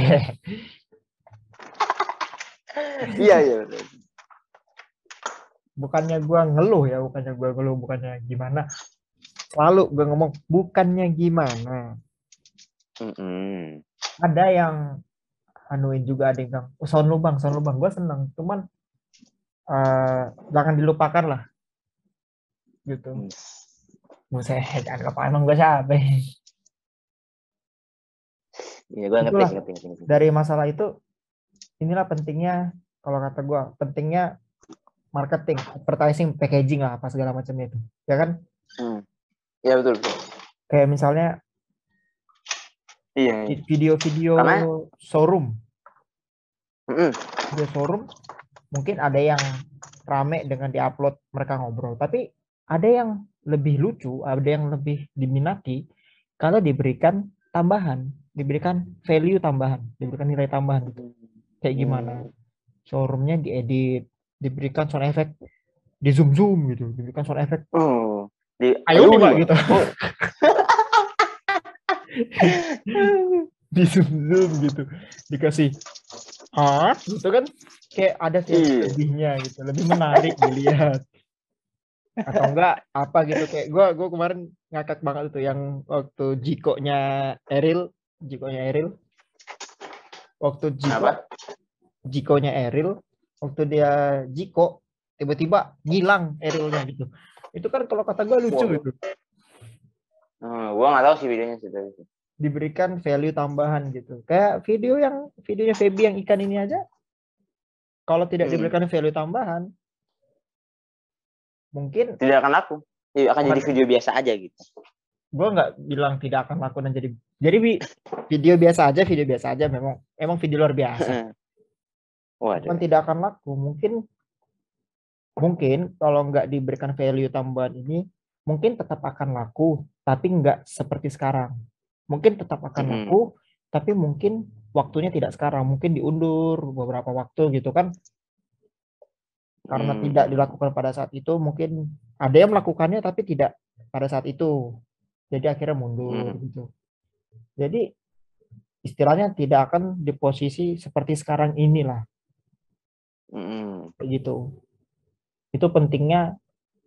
iya, iya. Bukannya gue ngeluh ya, bukannya gue ngeluh, bukannya gimana. Lalu gue ngomong, bukannya gimana. Mm -mm. Ada yang anuin juga ada yang bilang oh, sound lubang sound lubang gue seneng cuman uh, jangan dilupakan lah gitu hmm. Buset, anggap emang gue siapa Iya, gue ngerti, ngerti, ngerti, ngerti. Dari masalah itu, inilah pentingnya, kalau kata gue, pentingnya marketing, advertising, packaging lah, apa segala macamnya itu. Ya kan? Hmm. Ya betul, betul. Kayak misalnya Iya. Video-video showroom. Mm Video showroom mungkin ada yang rame dengan diupload mereka ngobrol, tapi ada yang lebih lucu, ada yang lebih diminati kalau diberikan tambahan, diberikan value tambahan, diberikan nilai tambahan gitu. Kayak gimana? Mm. Showroomnya diedit, diberikan sound effect di zoom zoom gitu diberikan sound effect oh di ayo nih gitu oh. di zoom zoom gitu dikasih ah gitu kan? Kayak ada sih iya. lebihnya gitu lebih menarik dilihat. Atau enggak apa gitu. Kayak gue gue kemarin ngakak banget tuh yang waktu jikonya Eril jikonya Eril. Waktu jiko jikonya Eril waktu dia jiko tiba-tiba ngilang Erilnya gitu. Itu kan kalau kata gue lucu wow. gitu hmm, gue nggak tahu sih videonya sih itu diberikan value tambahan gitu. Kayak video yang videonya Feby yang ikan ini aja. Kalau tidak hmm. diberikan value tambahan mungkin tidak akan laku. Ya, akan jadi video biasa aja gitu. Gue nggak bilang tidak akan laku dan jadi jadi video biasa aja video biasa aja memang emang video luar biasa. Waduh. Kan tidak akan laku. Mungkin mungkin kalau nggak diberikan value tambahan ini mungkin tetap akan laku tapi nggak seperti sekarang mungkin tetap akan hmm. laku tapi mungkin waktunya tidak sekarang mungkin diundur beberapa waktu gitu kan karena hmm. tidak dilakukan pada saat itu mungkin ada yang melakukannya tapi tidak pada saat itu jadi akhirnya mundur hmm. gitu jadi istilahnya tidak akan di posisi seperti sekarang inilah hmm. gitu itu pentingnya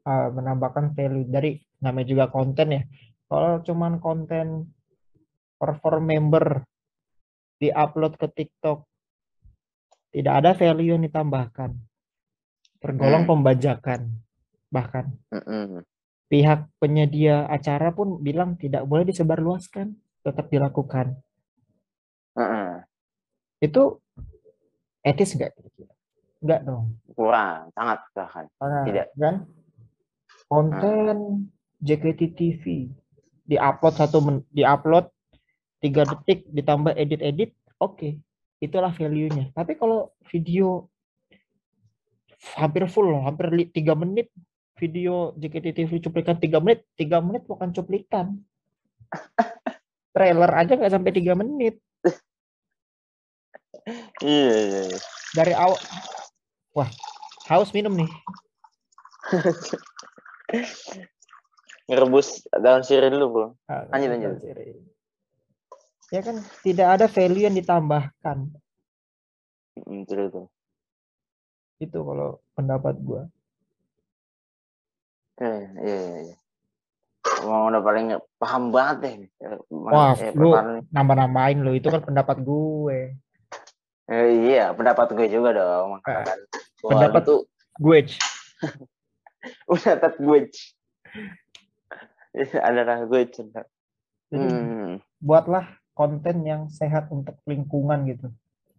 uh, menambahkan value dari namanya juga konten ya. Kalau cuman konten perform member di-upload ke TikTok tidak ada value yang ditambahkan. Tergolong hmm. pembajakan bahkan. Hmm. Pihak penyedia acara pun bilang tidak boleh disebarluaskan, tetap dilakukan. Hmm. Itu etis nggak Enggak dong. Kurang, sangat bahkan. Tidak. Kan? Konten. JKT TV diupload satu men diupload tiga detik ditambah edit-edit, oke. Okay. Itulah value-nya. Tapi kalau video hampir full, hampir tiga menit video JKT TV cuplikan tiga menit, tiga menit bukan cuplikan. Trailer aja nggak sampai tiga menit. Iya, iya, iya. Dari awal Wah, haus minum nih. Ngerebus daun sirih dulu, Bro. Ah, lanjut, lanjut. Ya kan, tidak ada value yang ditambahkan. Hmm, betul, itu. Itu kalau pendapat gua. Oke, iya, iya, iya. Mau udah paling paham banget deh. Wah, eh, lu nambah-nambahin lo. Itu kan pendapat gue. Eh, iya, pendapat gue juga dong. Eh, pendapat tuh gue. pendapat gue. Adalah gue. Hmm. Buatlah konten yang sehat untuk lingkungan gitu.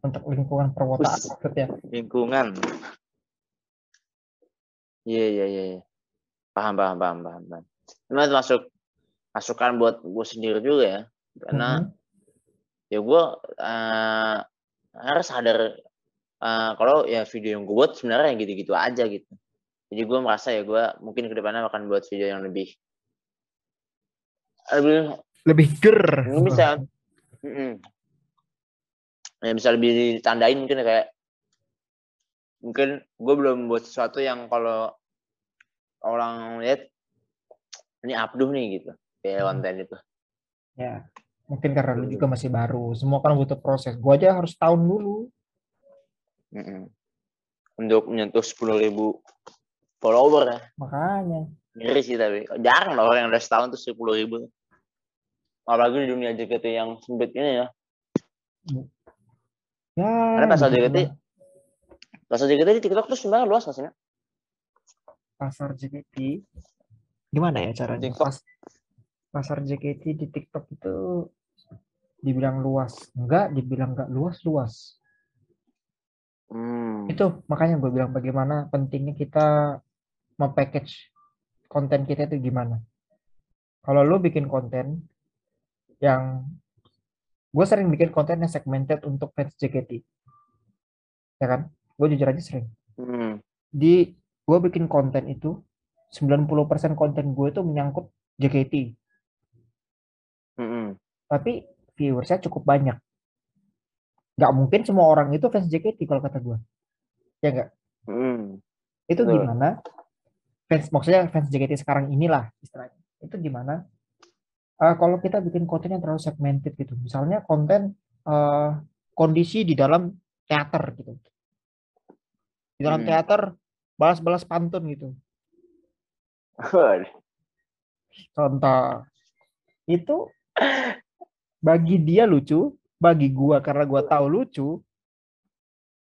Untuk lingkungan perkotaan maksudnya. Lingkungan. Iya, iya, iya. iya. Paham, paham, paham, paham. paham. Ini masuk masukan buat gue sendiri juga ya. Karena mm -hmm. ya gue uh, harus sadar uh, kalau ya video yang gue buat sebenarnya yang gitu-gitu aja gitu jadi gue merasa ya gue mungkin ke depannya akan buat video yang lebih lebih lebih ger bisa mm -mm. ya bisa lebih ditandain mungkin ya, kayak mungkin gue belum buat sesuatu yang kalau orang lihat ini Abduh nih gitu kayak hmm. konten itu ya Mungkin karena lu juga masih baru. Semua kan butuh proses. Gua aja harus tahun dulu. Mm -mm. Untuk menyentuh sepuluh ribu follower ya. Makanya. Ngeri sih tapi. Jarang loh orang yang udah setahun tuh sepuluh ribu. Apalagi di dunia JKT yang sempit ini ya. Ya. Karena pasar JKT, pasar JKT di TikTok tuh sebenarnya luas maksudnya. Pasar JKT gimana ya caranya? TikTok. pasar JKT di TikTok itu dibilang luas enggak dibilang enggak luas luas hmm. itu makanya gue bilang bagaimana pentingnya kita mempackage konten kita itu gimana kalau lo bikin konten yang gue sering bikin konten yang segmented untuk fans JKT ya kan gue jujur aja sering hmm. di gue bikin konten itu 90% konten gue itu menyangkut JKT hmm. tapi viewersnya cukup banyak. Gak mungkin semua orang itu fans JKT kalau kata gue. Ya enggak? Hmm. Itu gimana? Fans maksudnya fans JKT sekarang inilah istilahnya. Itu gimana? Uh, kalau kita bikin konten yang terlalu segmented gitu. Misalnya konten uh, kondisi di dalam teater gitu. Di dalam hmm. teater balas-balas pantun gitu. Contoh itu bagi dia lucu, bagi gua karena gua tahu lucu,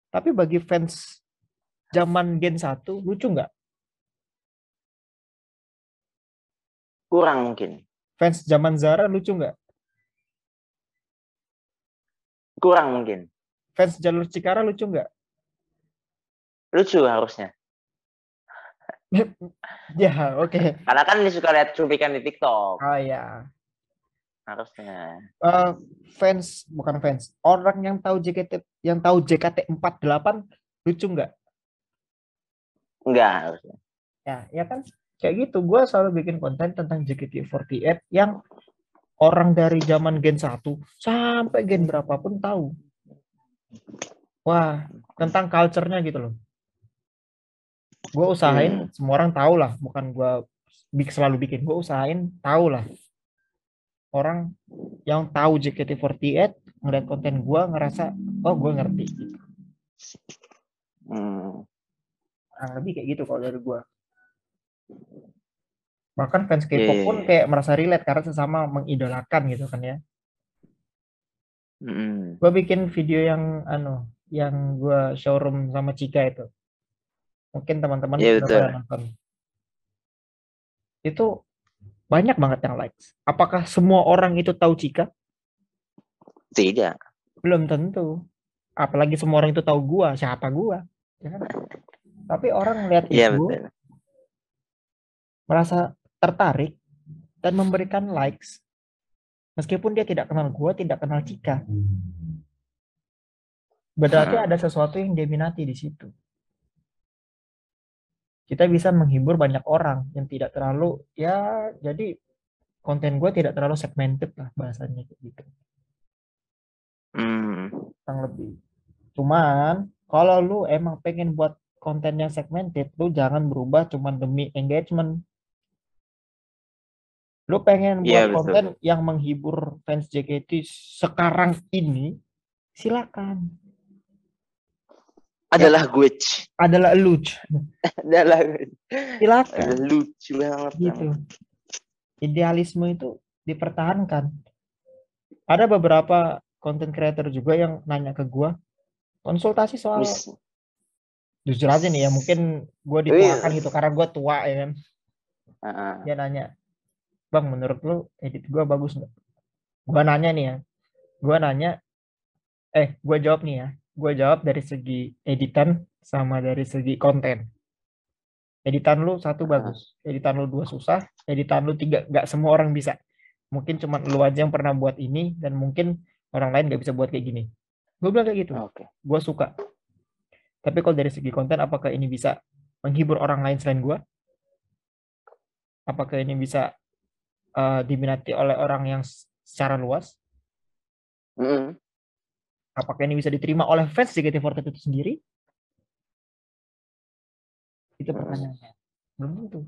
tapi bagi fans zaman Gen 1 lucu nggak? Kurang mungkin. Fans zaman Zara lucu nggak? Kurang mungkin. Fans jalur Cikara lucu nggak? Lucu harusnya. ya, oke. Okay. Karena kan dia suka lihat cuplikan di TikTok. Oh iya harusnya uh, fans bukan fans orang yang tahu JKT yang tahu JKT 48 lucu nggak nggak harusnya ya ya kan kayak gitu gue selalu bikin konten tentang JKT48 yang orang dari zaman Gen 1 sampai Gen berapapun tahu wah tentang culture-nya gitu loh gue usahain hmm. semua orang tahu lah bukan gue selalu bikin gue usahain tahu lah orang yang tahu JKT48 ngeliat konten gue ngerasa oh gue ngerti. Hmm. Nah, lebih kayak gitu kalau dari gue. Bahkan fans K-pop yeah, yeah, pun iya. kayak merasa relate karena sesama mengidolakan gitu kan ya. Mm. Gue bikin video yang anu, yang gue showroom sama Cika itu. Mungkin teman-teman yeah, udah nonton. Itu banyak banget yang likes. Apakah semua orang itu tahu Cika? Tidak. Belum tentu. Apalagi semua orang itu tahu gua, siapa gua. Ya kan? Tapi orang melihat iya, itu betul. Merasa tertarik dan memberikan likes. Meskipun dia tidak kenal gua, tidak kenal Cika. Berarti hmm. ada sesuatu yang dia minati di situ kita bisa menghibur banyak orang yang tidak terlalu ya jadi konten gue tidak terlalu segmented lah bahasanya gitu hmm. kurang lebih cuman kalau lu emang pengen buat konten yang segmented lu jangan berubah cuman demi engagement lu pengen iya, buat yeah, konten yang menghibur fans JKT sekarang ini silakan. Adalah gue adalah lucu adalah silakan. Lucu banget gitu. Idealisme itu dipertahankan. Ada beberapa konten creator juga yang nanya ke gue konsultasi soal Mis jujur aja nih ya mungkin gue dituakan gitu karena gue tua ya kan? Uh -uh. dia nanya bang menurut lu edit gue bagus nggak gue nanya nih ya gue nanya eh gue jawab nih ya gue jawab dari segi editan sama dari segi konten. Editan lu satu bagus, editan lu dua susah, editan lu tiga nggak semua orang bisa. Mungkin cuma lu aja yang pernah buat ini dan mungkin orang lain nggak bisa buat kayak gini. Gue bilang kayak gitu. Oke. Okay. Gue suka. Tapi kalau dari segi konten, apakah ini bisa menghibur orang lain selain gue? Apakah ini bisa uh, diminati oleh orang yang secara luas? Mm -hmm. Apakah ini bisa diterima oleh fans JKT48 itu sendiri? Itu pertanyaannya. Belum tentu.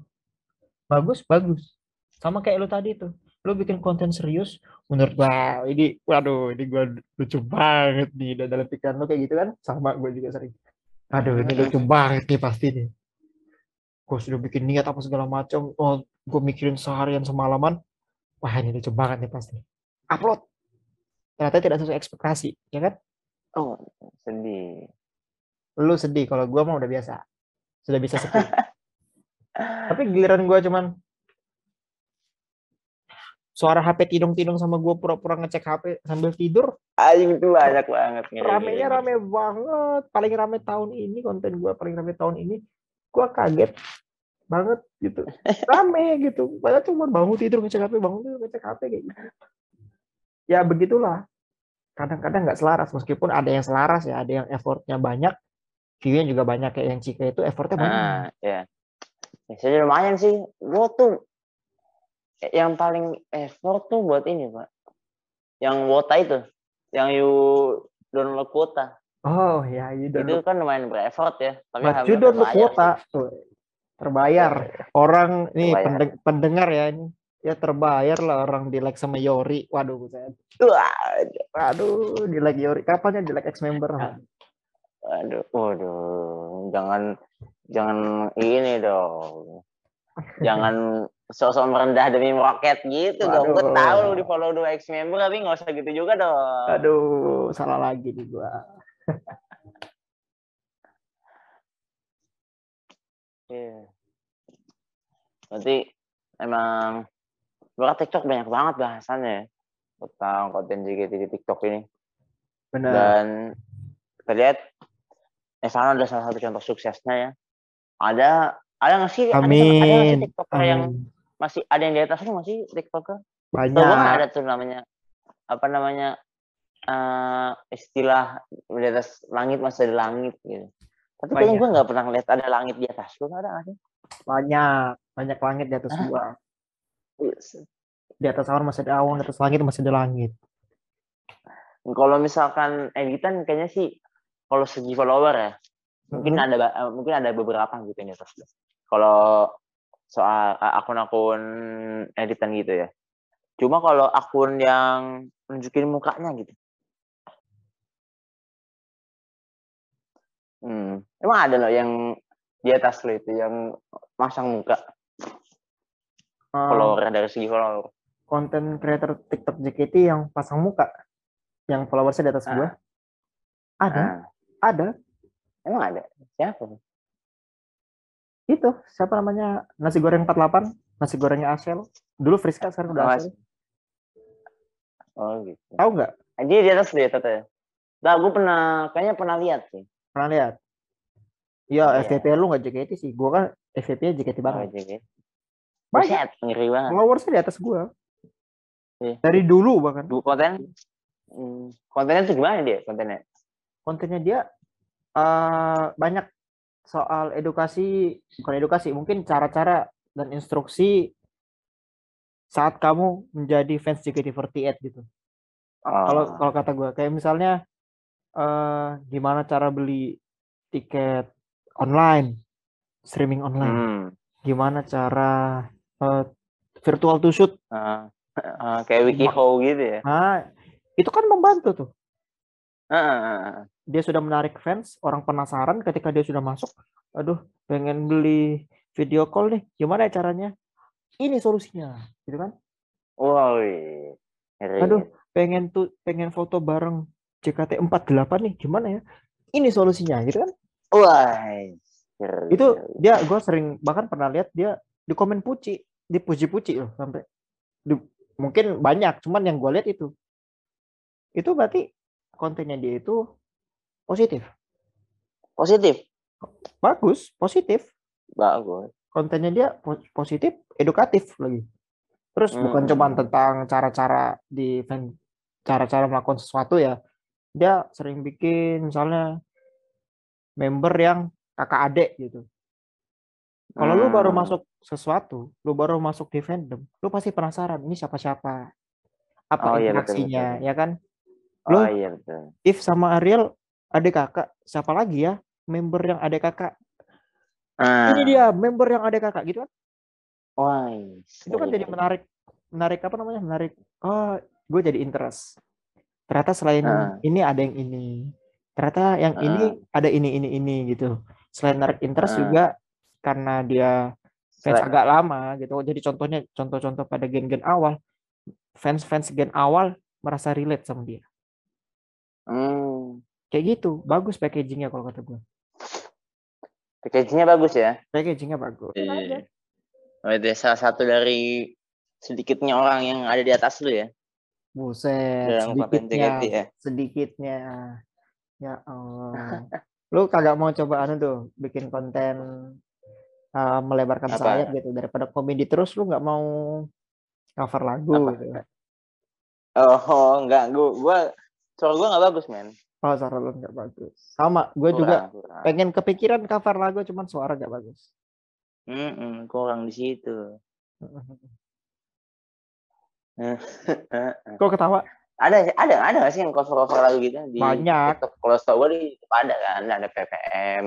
Bagus, bagus. Sama kayak lu tadi tuh. Lu bikin konten serius, menurut gua ini, waduh, ini gua lucu banget nih. Dan dalam pikiran lu kayak gitu kan, sama gua juga sering. Aduh, ini lucu banget nih pasti nih. Gue sudah bikin niat apa segala macam. Oh, gue mikirin seharian semalaman. Wah, ini lucu banget nih pasti. Upload ternyata tidak sesuai ekspektasi ya kan oh sedih lu sedih kalau gue mah udah biasa sudah bisa sedih tapi giliran gue cuman suara HP tidung-tidung sama gue pura-pura ngecek HP sambil tidur. Anjing itu banyak banget. Ramenya rame banget. Paling rame tahun ini konten gue paling rame tahun ini. Gue kaget banget gitu. Rame gitu. Padahal cuma bangun tidur ngecek HP, bangun tidur ngecek HP kayak gitu. Ya begitulah. Kadang-kadang nggak selaras. Meskipun ada yang selaras ya ada yang effortnya banyak view juga banyak kayak yang Cika itu effortnya banyak. Ah, ya. ya saya lumayan sih. Gue tuh yang paling effort tuh buat ini pak. Yang wota itu. Yang you download kuota Oh ya, you don't itu kan lumayan bereffort ya. Tapi But you don't look kuota tuh terbayar. Orang nih terbayar. pendengar ya ini ya terbayar lah orang di like sama Yori. Waduh, buset. Waduh, di like Yori. Kapan ya di like ex member? Waduh, waduh, jangan jangan ini dong. Jangan sosok merendah demi meroket gitu dong. Gue tahu lu di follow dua ex member tapi nggak usah gitu juga dong. Aduh, salah lagi nih gua. Iya. Berarti emang gua TikTok banyak banget bahasannya ya tentang konten JKT di TikTok ini. Benar. Dan kita lihat Evan ada salah satu contoh suksesnya ya. Ada ada nggak sih Amin. ada, ada TikToker Amin. yang masih ada yang di atas masih TikToker? Banyak. Tuh, ada tuh namanya apa namanya uh, istilah di atas langit masih ada langit gitu. Tapi kayaknya gue nggak pernah lihat ada langit di atas. Lu ada nggak sih? Banyak, banyak langit di atas gua. Di atas awan masih ada awan, di atas langit masih ada langit. Kalau misalkan editan kayaknya sih kalau segi follower ya, mungkin hmm. ada eh, mungkin ada beberapa gitu di atas. Kalau soal eh, akun-akun editan gitu ya. Cuma kalau akun yang nunjukin mukanya gitu. Hmm. Emang ada loh yang di atas lo itu yang masang muka? Um, follower dari segi follower. Konten creator TikTok JKT yang pasang muka yang followersnya di atas ah. gua. Ada? Ah. ada. Emang ada? Siapa? Itu siapa namanya? Nasi goreng 48 nasi gorengnya Asel dulu Friska sekarang udah oh, Asel oh gitu. Tahu nggak? Dia di atas dia ya Nah, gue pernah, kayaknya pernah lihat sih. Pernah lihat? Iya, FVP lu nggak JKT sih. Gua kan FVP JKT banget. Oh, JKT. Banyak. ngeri banget. Followersnya di atas gua. Iya. Dari dulu bahkan. Dulu konten. Hmm, kontennya tuh gimana dia kontennya? Kontennya dia uh, banyak soal edukasi, bukan edukasi, mungkin cara-cara dan instruksi saat kamu menjadi fans JKT48 gitu. Kalau oh. kalau kata gue, kayak misalnya uh, gimana cara beli tiket online, streaming online. Hmm. Gimana cara uh, virtual to shoot? Uh, uh, kayak WikiHow gitu ya? Nah, itu kan membantu tuh. Uh. Dia sudah menarik fans, orang penasaran ketika dia sudah masuk. Aduh, pengen beli video call nih. Gimana ya caranya? Ini solusinya, gitu kan? Wow. Aduh, pengen tuh pengen foto bareng JKT48 nih, gimana ya? Ini solusinya, gitu kan? Wah. Itu dia gue sering bahkan pernah lihat dia di komen puci, dipuji-puji loh sampai di, mungkin banyak, cuman yang gue lihat itu. Itu berarti kontennya dia itu positif. Positif. Bagus, positif. Bagus. Kontennya dia positif, edukatif lagi. Terus hmm. bukan cuma tentang cara-cara di cara-cara melakukan sesuatu ya. Dia sering bikin misalnya member yang kakak adik gitu. Kalau hmm. lu baru hmm. masuk sesuatu, lu baru masuk di fandom, lu pasti penasaran ini siapa-siapa, apa oh, interaksinya, iya, betul, betul. ya kan? Lu, oh iya betul. If sama Ariel adik kakak, siapa lagi ya member yang adik kakak? Hmm. Ini dia member yang adik kakak gitu kan? Wah, itu kan jadi menarik, menarik apa namanya? Menarik. Oh, gue jadi interest. Ternyata selain hmm. ini ada yang ini ternyata yang uh. ini ada ini ini ini gitu selain narik interest uh. juga karena dia fans agak lama gitu jadi contohnya contoh-contoh pada gen-gen awal fans-fans gen awal merasa relate sama dia hmm. kayak gitu bagus packagingnya kalau kata gue packagingnya bagus ya packagingnya bagus iya. Oh, itu salah satu dari sedikitnya orang yang ada di atas lu ya Buset, sedikitnya, ya? sedikitnya. Ya Allah. Lu kagak mau coba anu tuh bikin konten uh, melebarkan Apa? sayap gitu daripada komedi terus lu nggak mau cover lagu Apa? gitu. Oh, enggak, gua gua suara gua nggak bagus, men. Oh, suara lu nggak bagus. Sama, gue juga kurang. pengen kepikiran cover lagu cuman suara nggak bagus. Mm -mm, kurang di situ. Kok ketawa? ada ada ada gak sih yang cover cover lagu gitu di banyak. TikTok? Kalau setahu gue di ada kan ada PPM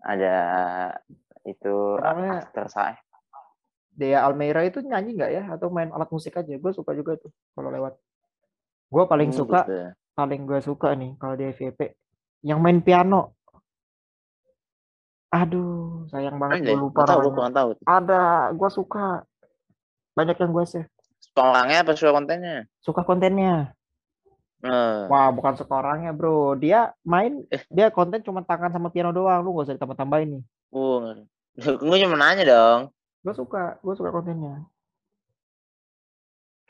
ada itu namanya saya Dea Almeida itu nyanyi nggak ya? Atau main alat musik aja? Gue suka juga tuh kalau lewat. Gue paling hmm, suka gitu. Ya. paling gue suka nih kalau di FVP yang main piano. Aduh sayang banget gue lupa tahu, tahu. ada gue suka. Banyak yang gue sih orangnya apa suka kontennya? Suka kontennya. Uh. Wah, bukan suka orangnya, bro. Dia main, eh. dia konten cuma tangan sama piano doang. Lu gak usah ditambah-tambahin nih. Uh, gue cuma nanya dong. Gue suka, gue suka kontennya.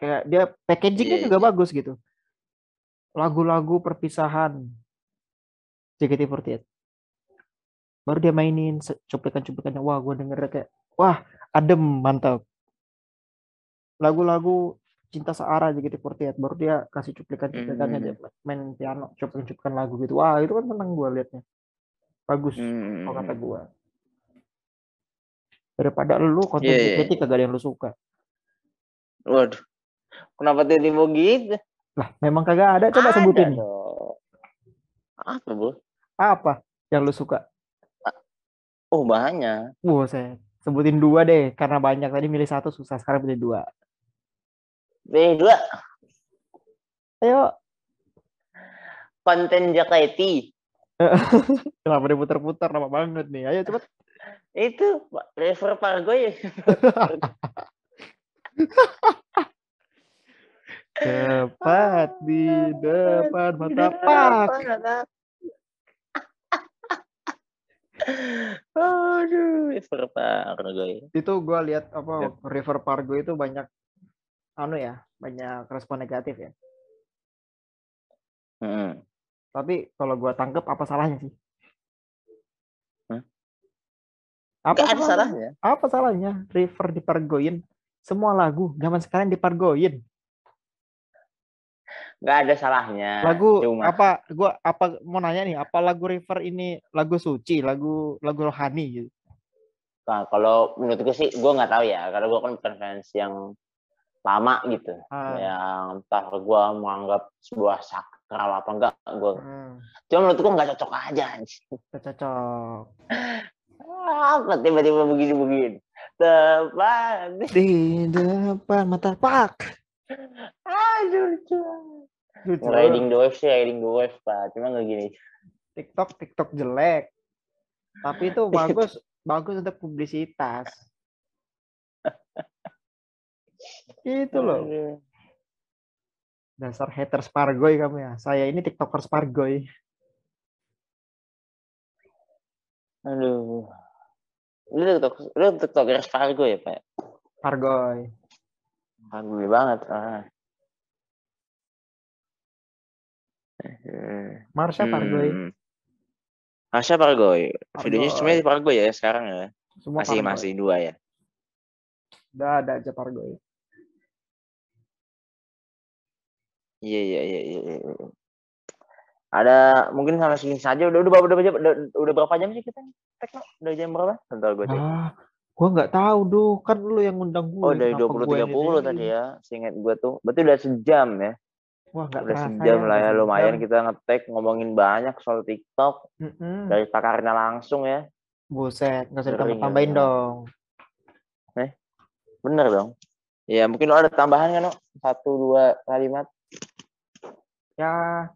Kayak dia packagingnya yeah, juga yeah. bagus gitu. Lagu-lagu perpisahan JKT48. Baru dia mainin cuplikan-cuplikannya. Wah, gue denger kayak, wah, adem, mantap lagu-lagu cinta searah gitu Fortiat baru dia kasih cuplikan-cuplikannya hmm. dia main piano cuplikan-cuplikan lagu gitu. Wah itu kan menang gue liatnya. Bagus hmm. kalau kata gue daripada lu konten yeah, yeah. kagak ada yang lu suka. Waduh kenapa dia mau gitu lah memang kagak ada. Coba ada sebutin. dong. apa bu? Apa yang lu suka? Oh banyak. Saya sebutin dua deh karena banyak. Tadi milih satu susah. Sekarang pilih dua B2. Ayo. Konten Jaketi. Kenapa diputar-putar lama banget nih? Ayo cepet. Itu River Pargoy. Cepat di depan mata pak. Aduh, River Pargoy. Itu gue lihat apa River Pargo itu banyak anu ya banyak respon negatif ya. Hmm. Tapi kalau gue tangkep apa salahnya sih? Hmm? Apa ada salahnya? Apa salahnya? River dipargoin. Semua lagu zaman sekarang dipargoin. Gak ada salahnya. Lagu Cuma. apa? Gua apa mau nanya nih, apa lagu River ini lagu suci, lagu lagu rohani gitu? Nah, kalau menurut gue sih, gue nggak tahu ya, karena gue kan bukan fans yang lama gitu. Hmm. yang entah gue menganggap sebuah sakral apa enggak gue hmm. cuma menurut gue nggak cocok aja Gak cocok. Apa tiba-tiba begini-begini. Depan. Di depan mata pak. Aduh cuy riding the wave sih riding the wave pak. Cuma nggak gini. TikTok TikTok jelek. Tapi itu bagus bagus untuk publisitas itu loh. Dasar haters Pargoy kamu ya. Saya ini TikToker Pargoy. Aduh. Lu TikTok, lu TikToker Pargoy ya, Pak? Pargoy. Pargoy banget. Ah. Marsha Pargoy. Hmm. Marsha Pargoy. Videonya semuanya Pargoy ya sekarang ya. Semua masih Pargoy. masih dua ya. Udah ada aja Pargoy. Iya, iya iya iya iya. Ada mungkin sama sini saja udah udah udah, udah, udah, udah berapa jam sih kita tekno? Udah jam berapa? Bentar gue cek. Ah, gua nggak tahu duh, kan lu yang ngundang gue. Oh, dari 20 30 tadi ya. Seingat gue tuh. Berarti udah sejam ya. Wah, gak udah sejam ya, lah ya lumayan kita ngetek ngomongin banyak soal TikTok. Mm -hmm. Dari pakarnya langsung ya. Buset, nggak usah tambah-tambahin dong. Eh, bener dong. Ya mungkin lo ada tambahan kan, no? Satu dua kalimat ya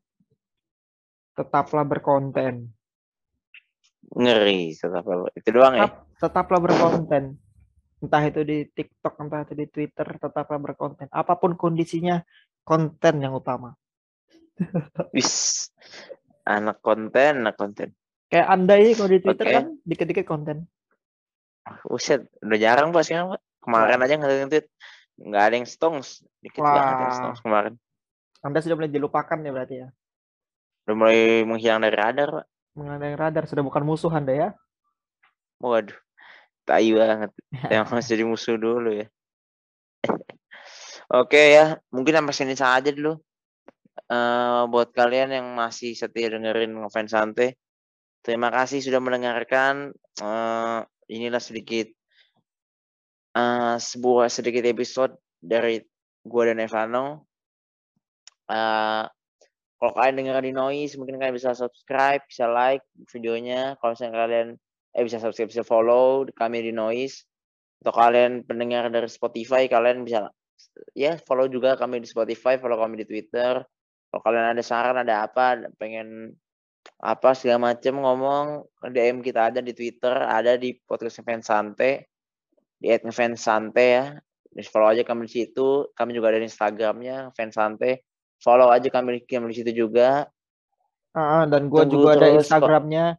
tetaplah berkonten. Ngeri, tetaplah itu doang ya. Tetaplah berkonten. Entah itu di TikTok, entah itu di Twitter, tetaplah berkonten. Apa pun kondisinya, konten yang utama. Wis, anak konten, anak konten. Kayak anda ini kalau di Twitter okay. kan dikit-dikit konten. Uset, udah jarang pas kan, Kemarin ya. aja nggak tweet, nggak ada yang stongs, dikit banget yang stongs kemarin. Anda sudah mulai dilupakan ya berarti ya? Sudah mulai menghilang dari radar, Pak. Menghilang dari radar, sudah bukan musuh Anda ya? Waduh, tai banget. Yang harus jadi musuh dulu ya. Oke ya, mungkin sampai sini saja dulu. Uh, buat kalian yang masih setia dengerin ngefans santai, terima kasih sudah mendengarkan. Uh, inilah sedikit uh, sebuah sedikit episode dari gua dan Evano Uh, kalau kalian dengar di noise, mungkin kalian bisa subscribe, bisa like videonya. Kalau misalnya kalian eh bisa subscribe, bisa follow kami di noise. Atau kalian pendengar dari Spotify, kalian bisa ya follow juga kami di Spotify, follow kami di Twitter. Kalau kalian ada saran, ada apa, pengen apa segala macam ngomong DM kita ada di Twitter, ada di podcast Fans Santai, di @fans ya. Jadi follow aja kami di situ. Kami juga ada di Instagramnya Fans. Follow aja kami, kami di situ juga. Uh, dan gue juga ada Instagramnya.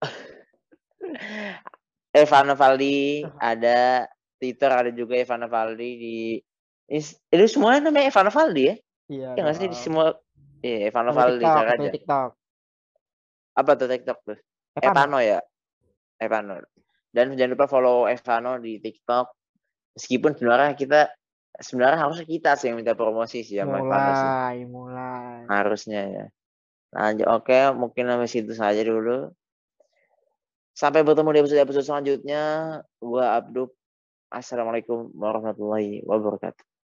Evan Valdi ada Twitter ada juga Evan Valdi di itu semuanya namanya Evan Valdi ya? Iya. Ya nggak sih di semua Iya, Evan Valdi TikTok, aja. TikTok. Apa tuh TikTok tuh? Evano ya? Evano. Dan jangan lupa follow Evano di TikTok. Meskipun sebenarnya kita sebenarnya harusnya kita sih yang minta promosi sih ya mulai, mulai. Harusnya ya. Lanjut oke, mungkin sampai situ saja dulu. Sampai bertemu di episode-episode selanjutnya. Gua Abdul. Assalamualaikum warahmatullahi wabarakatuh.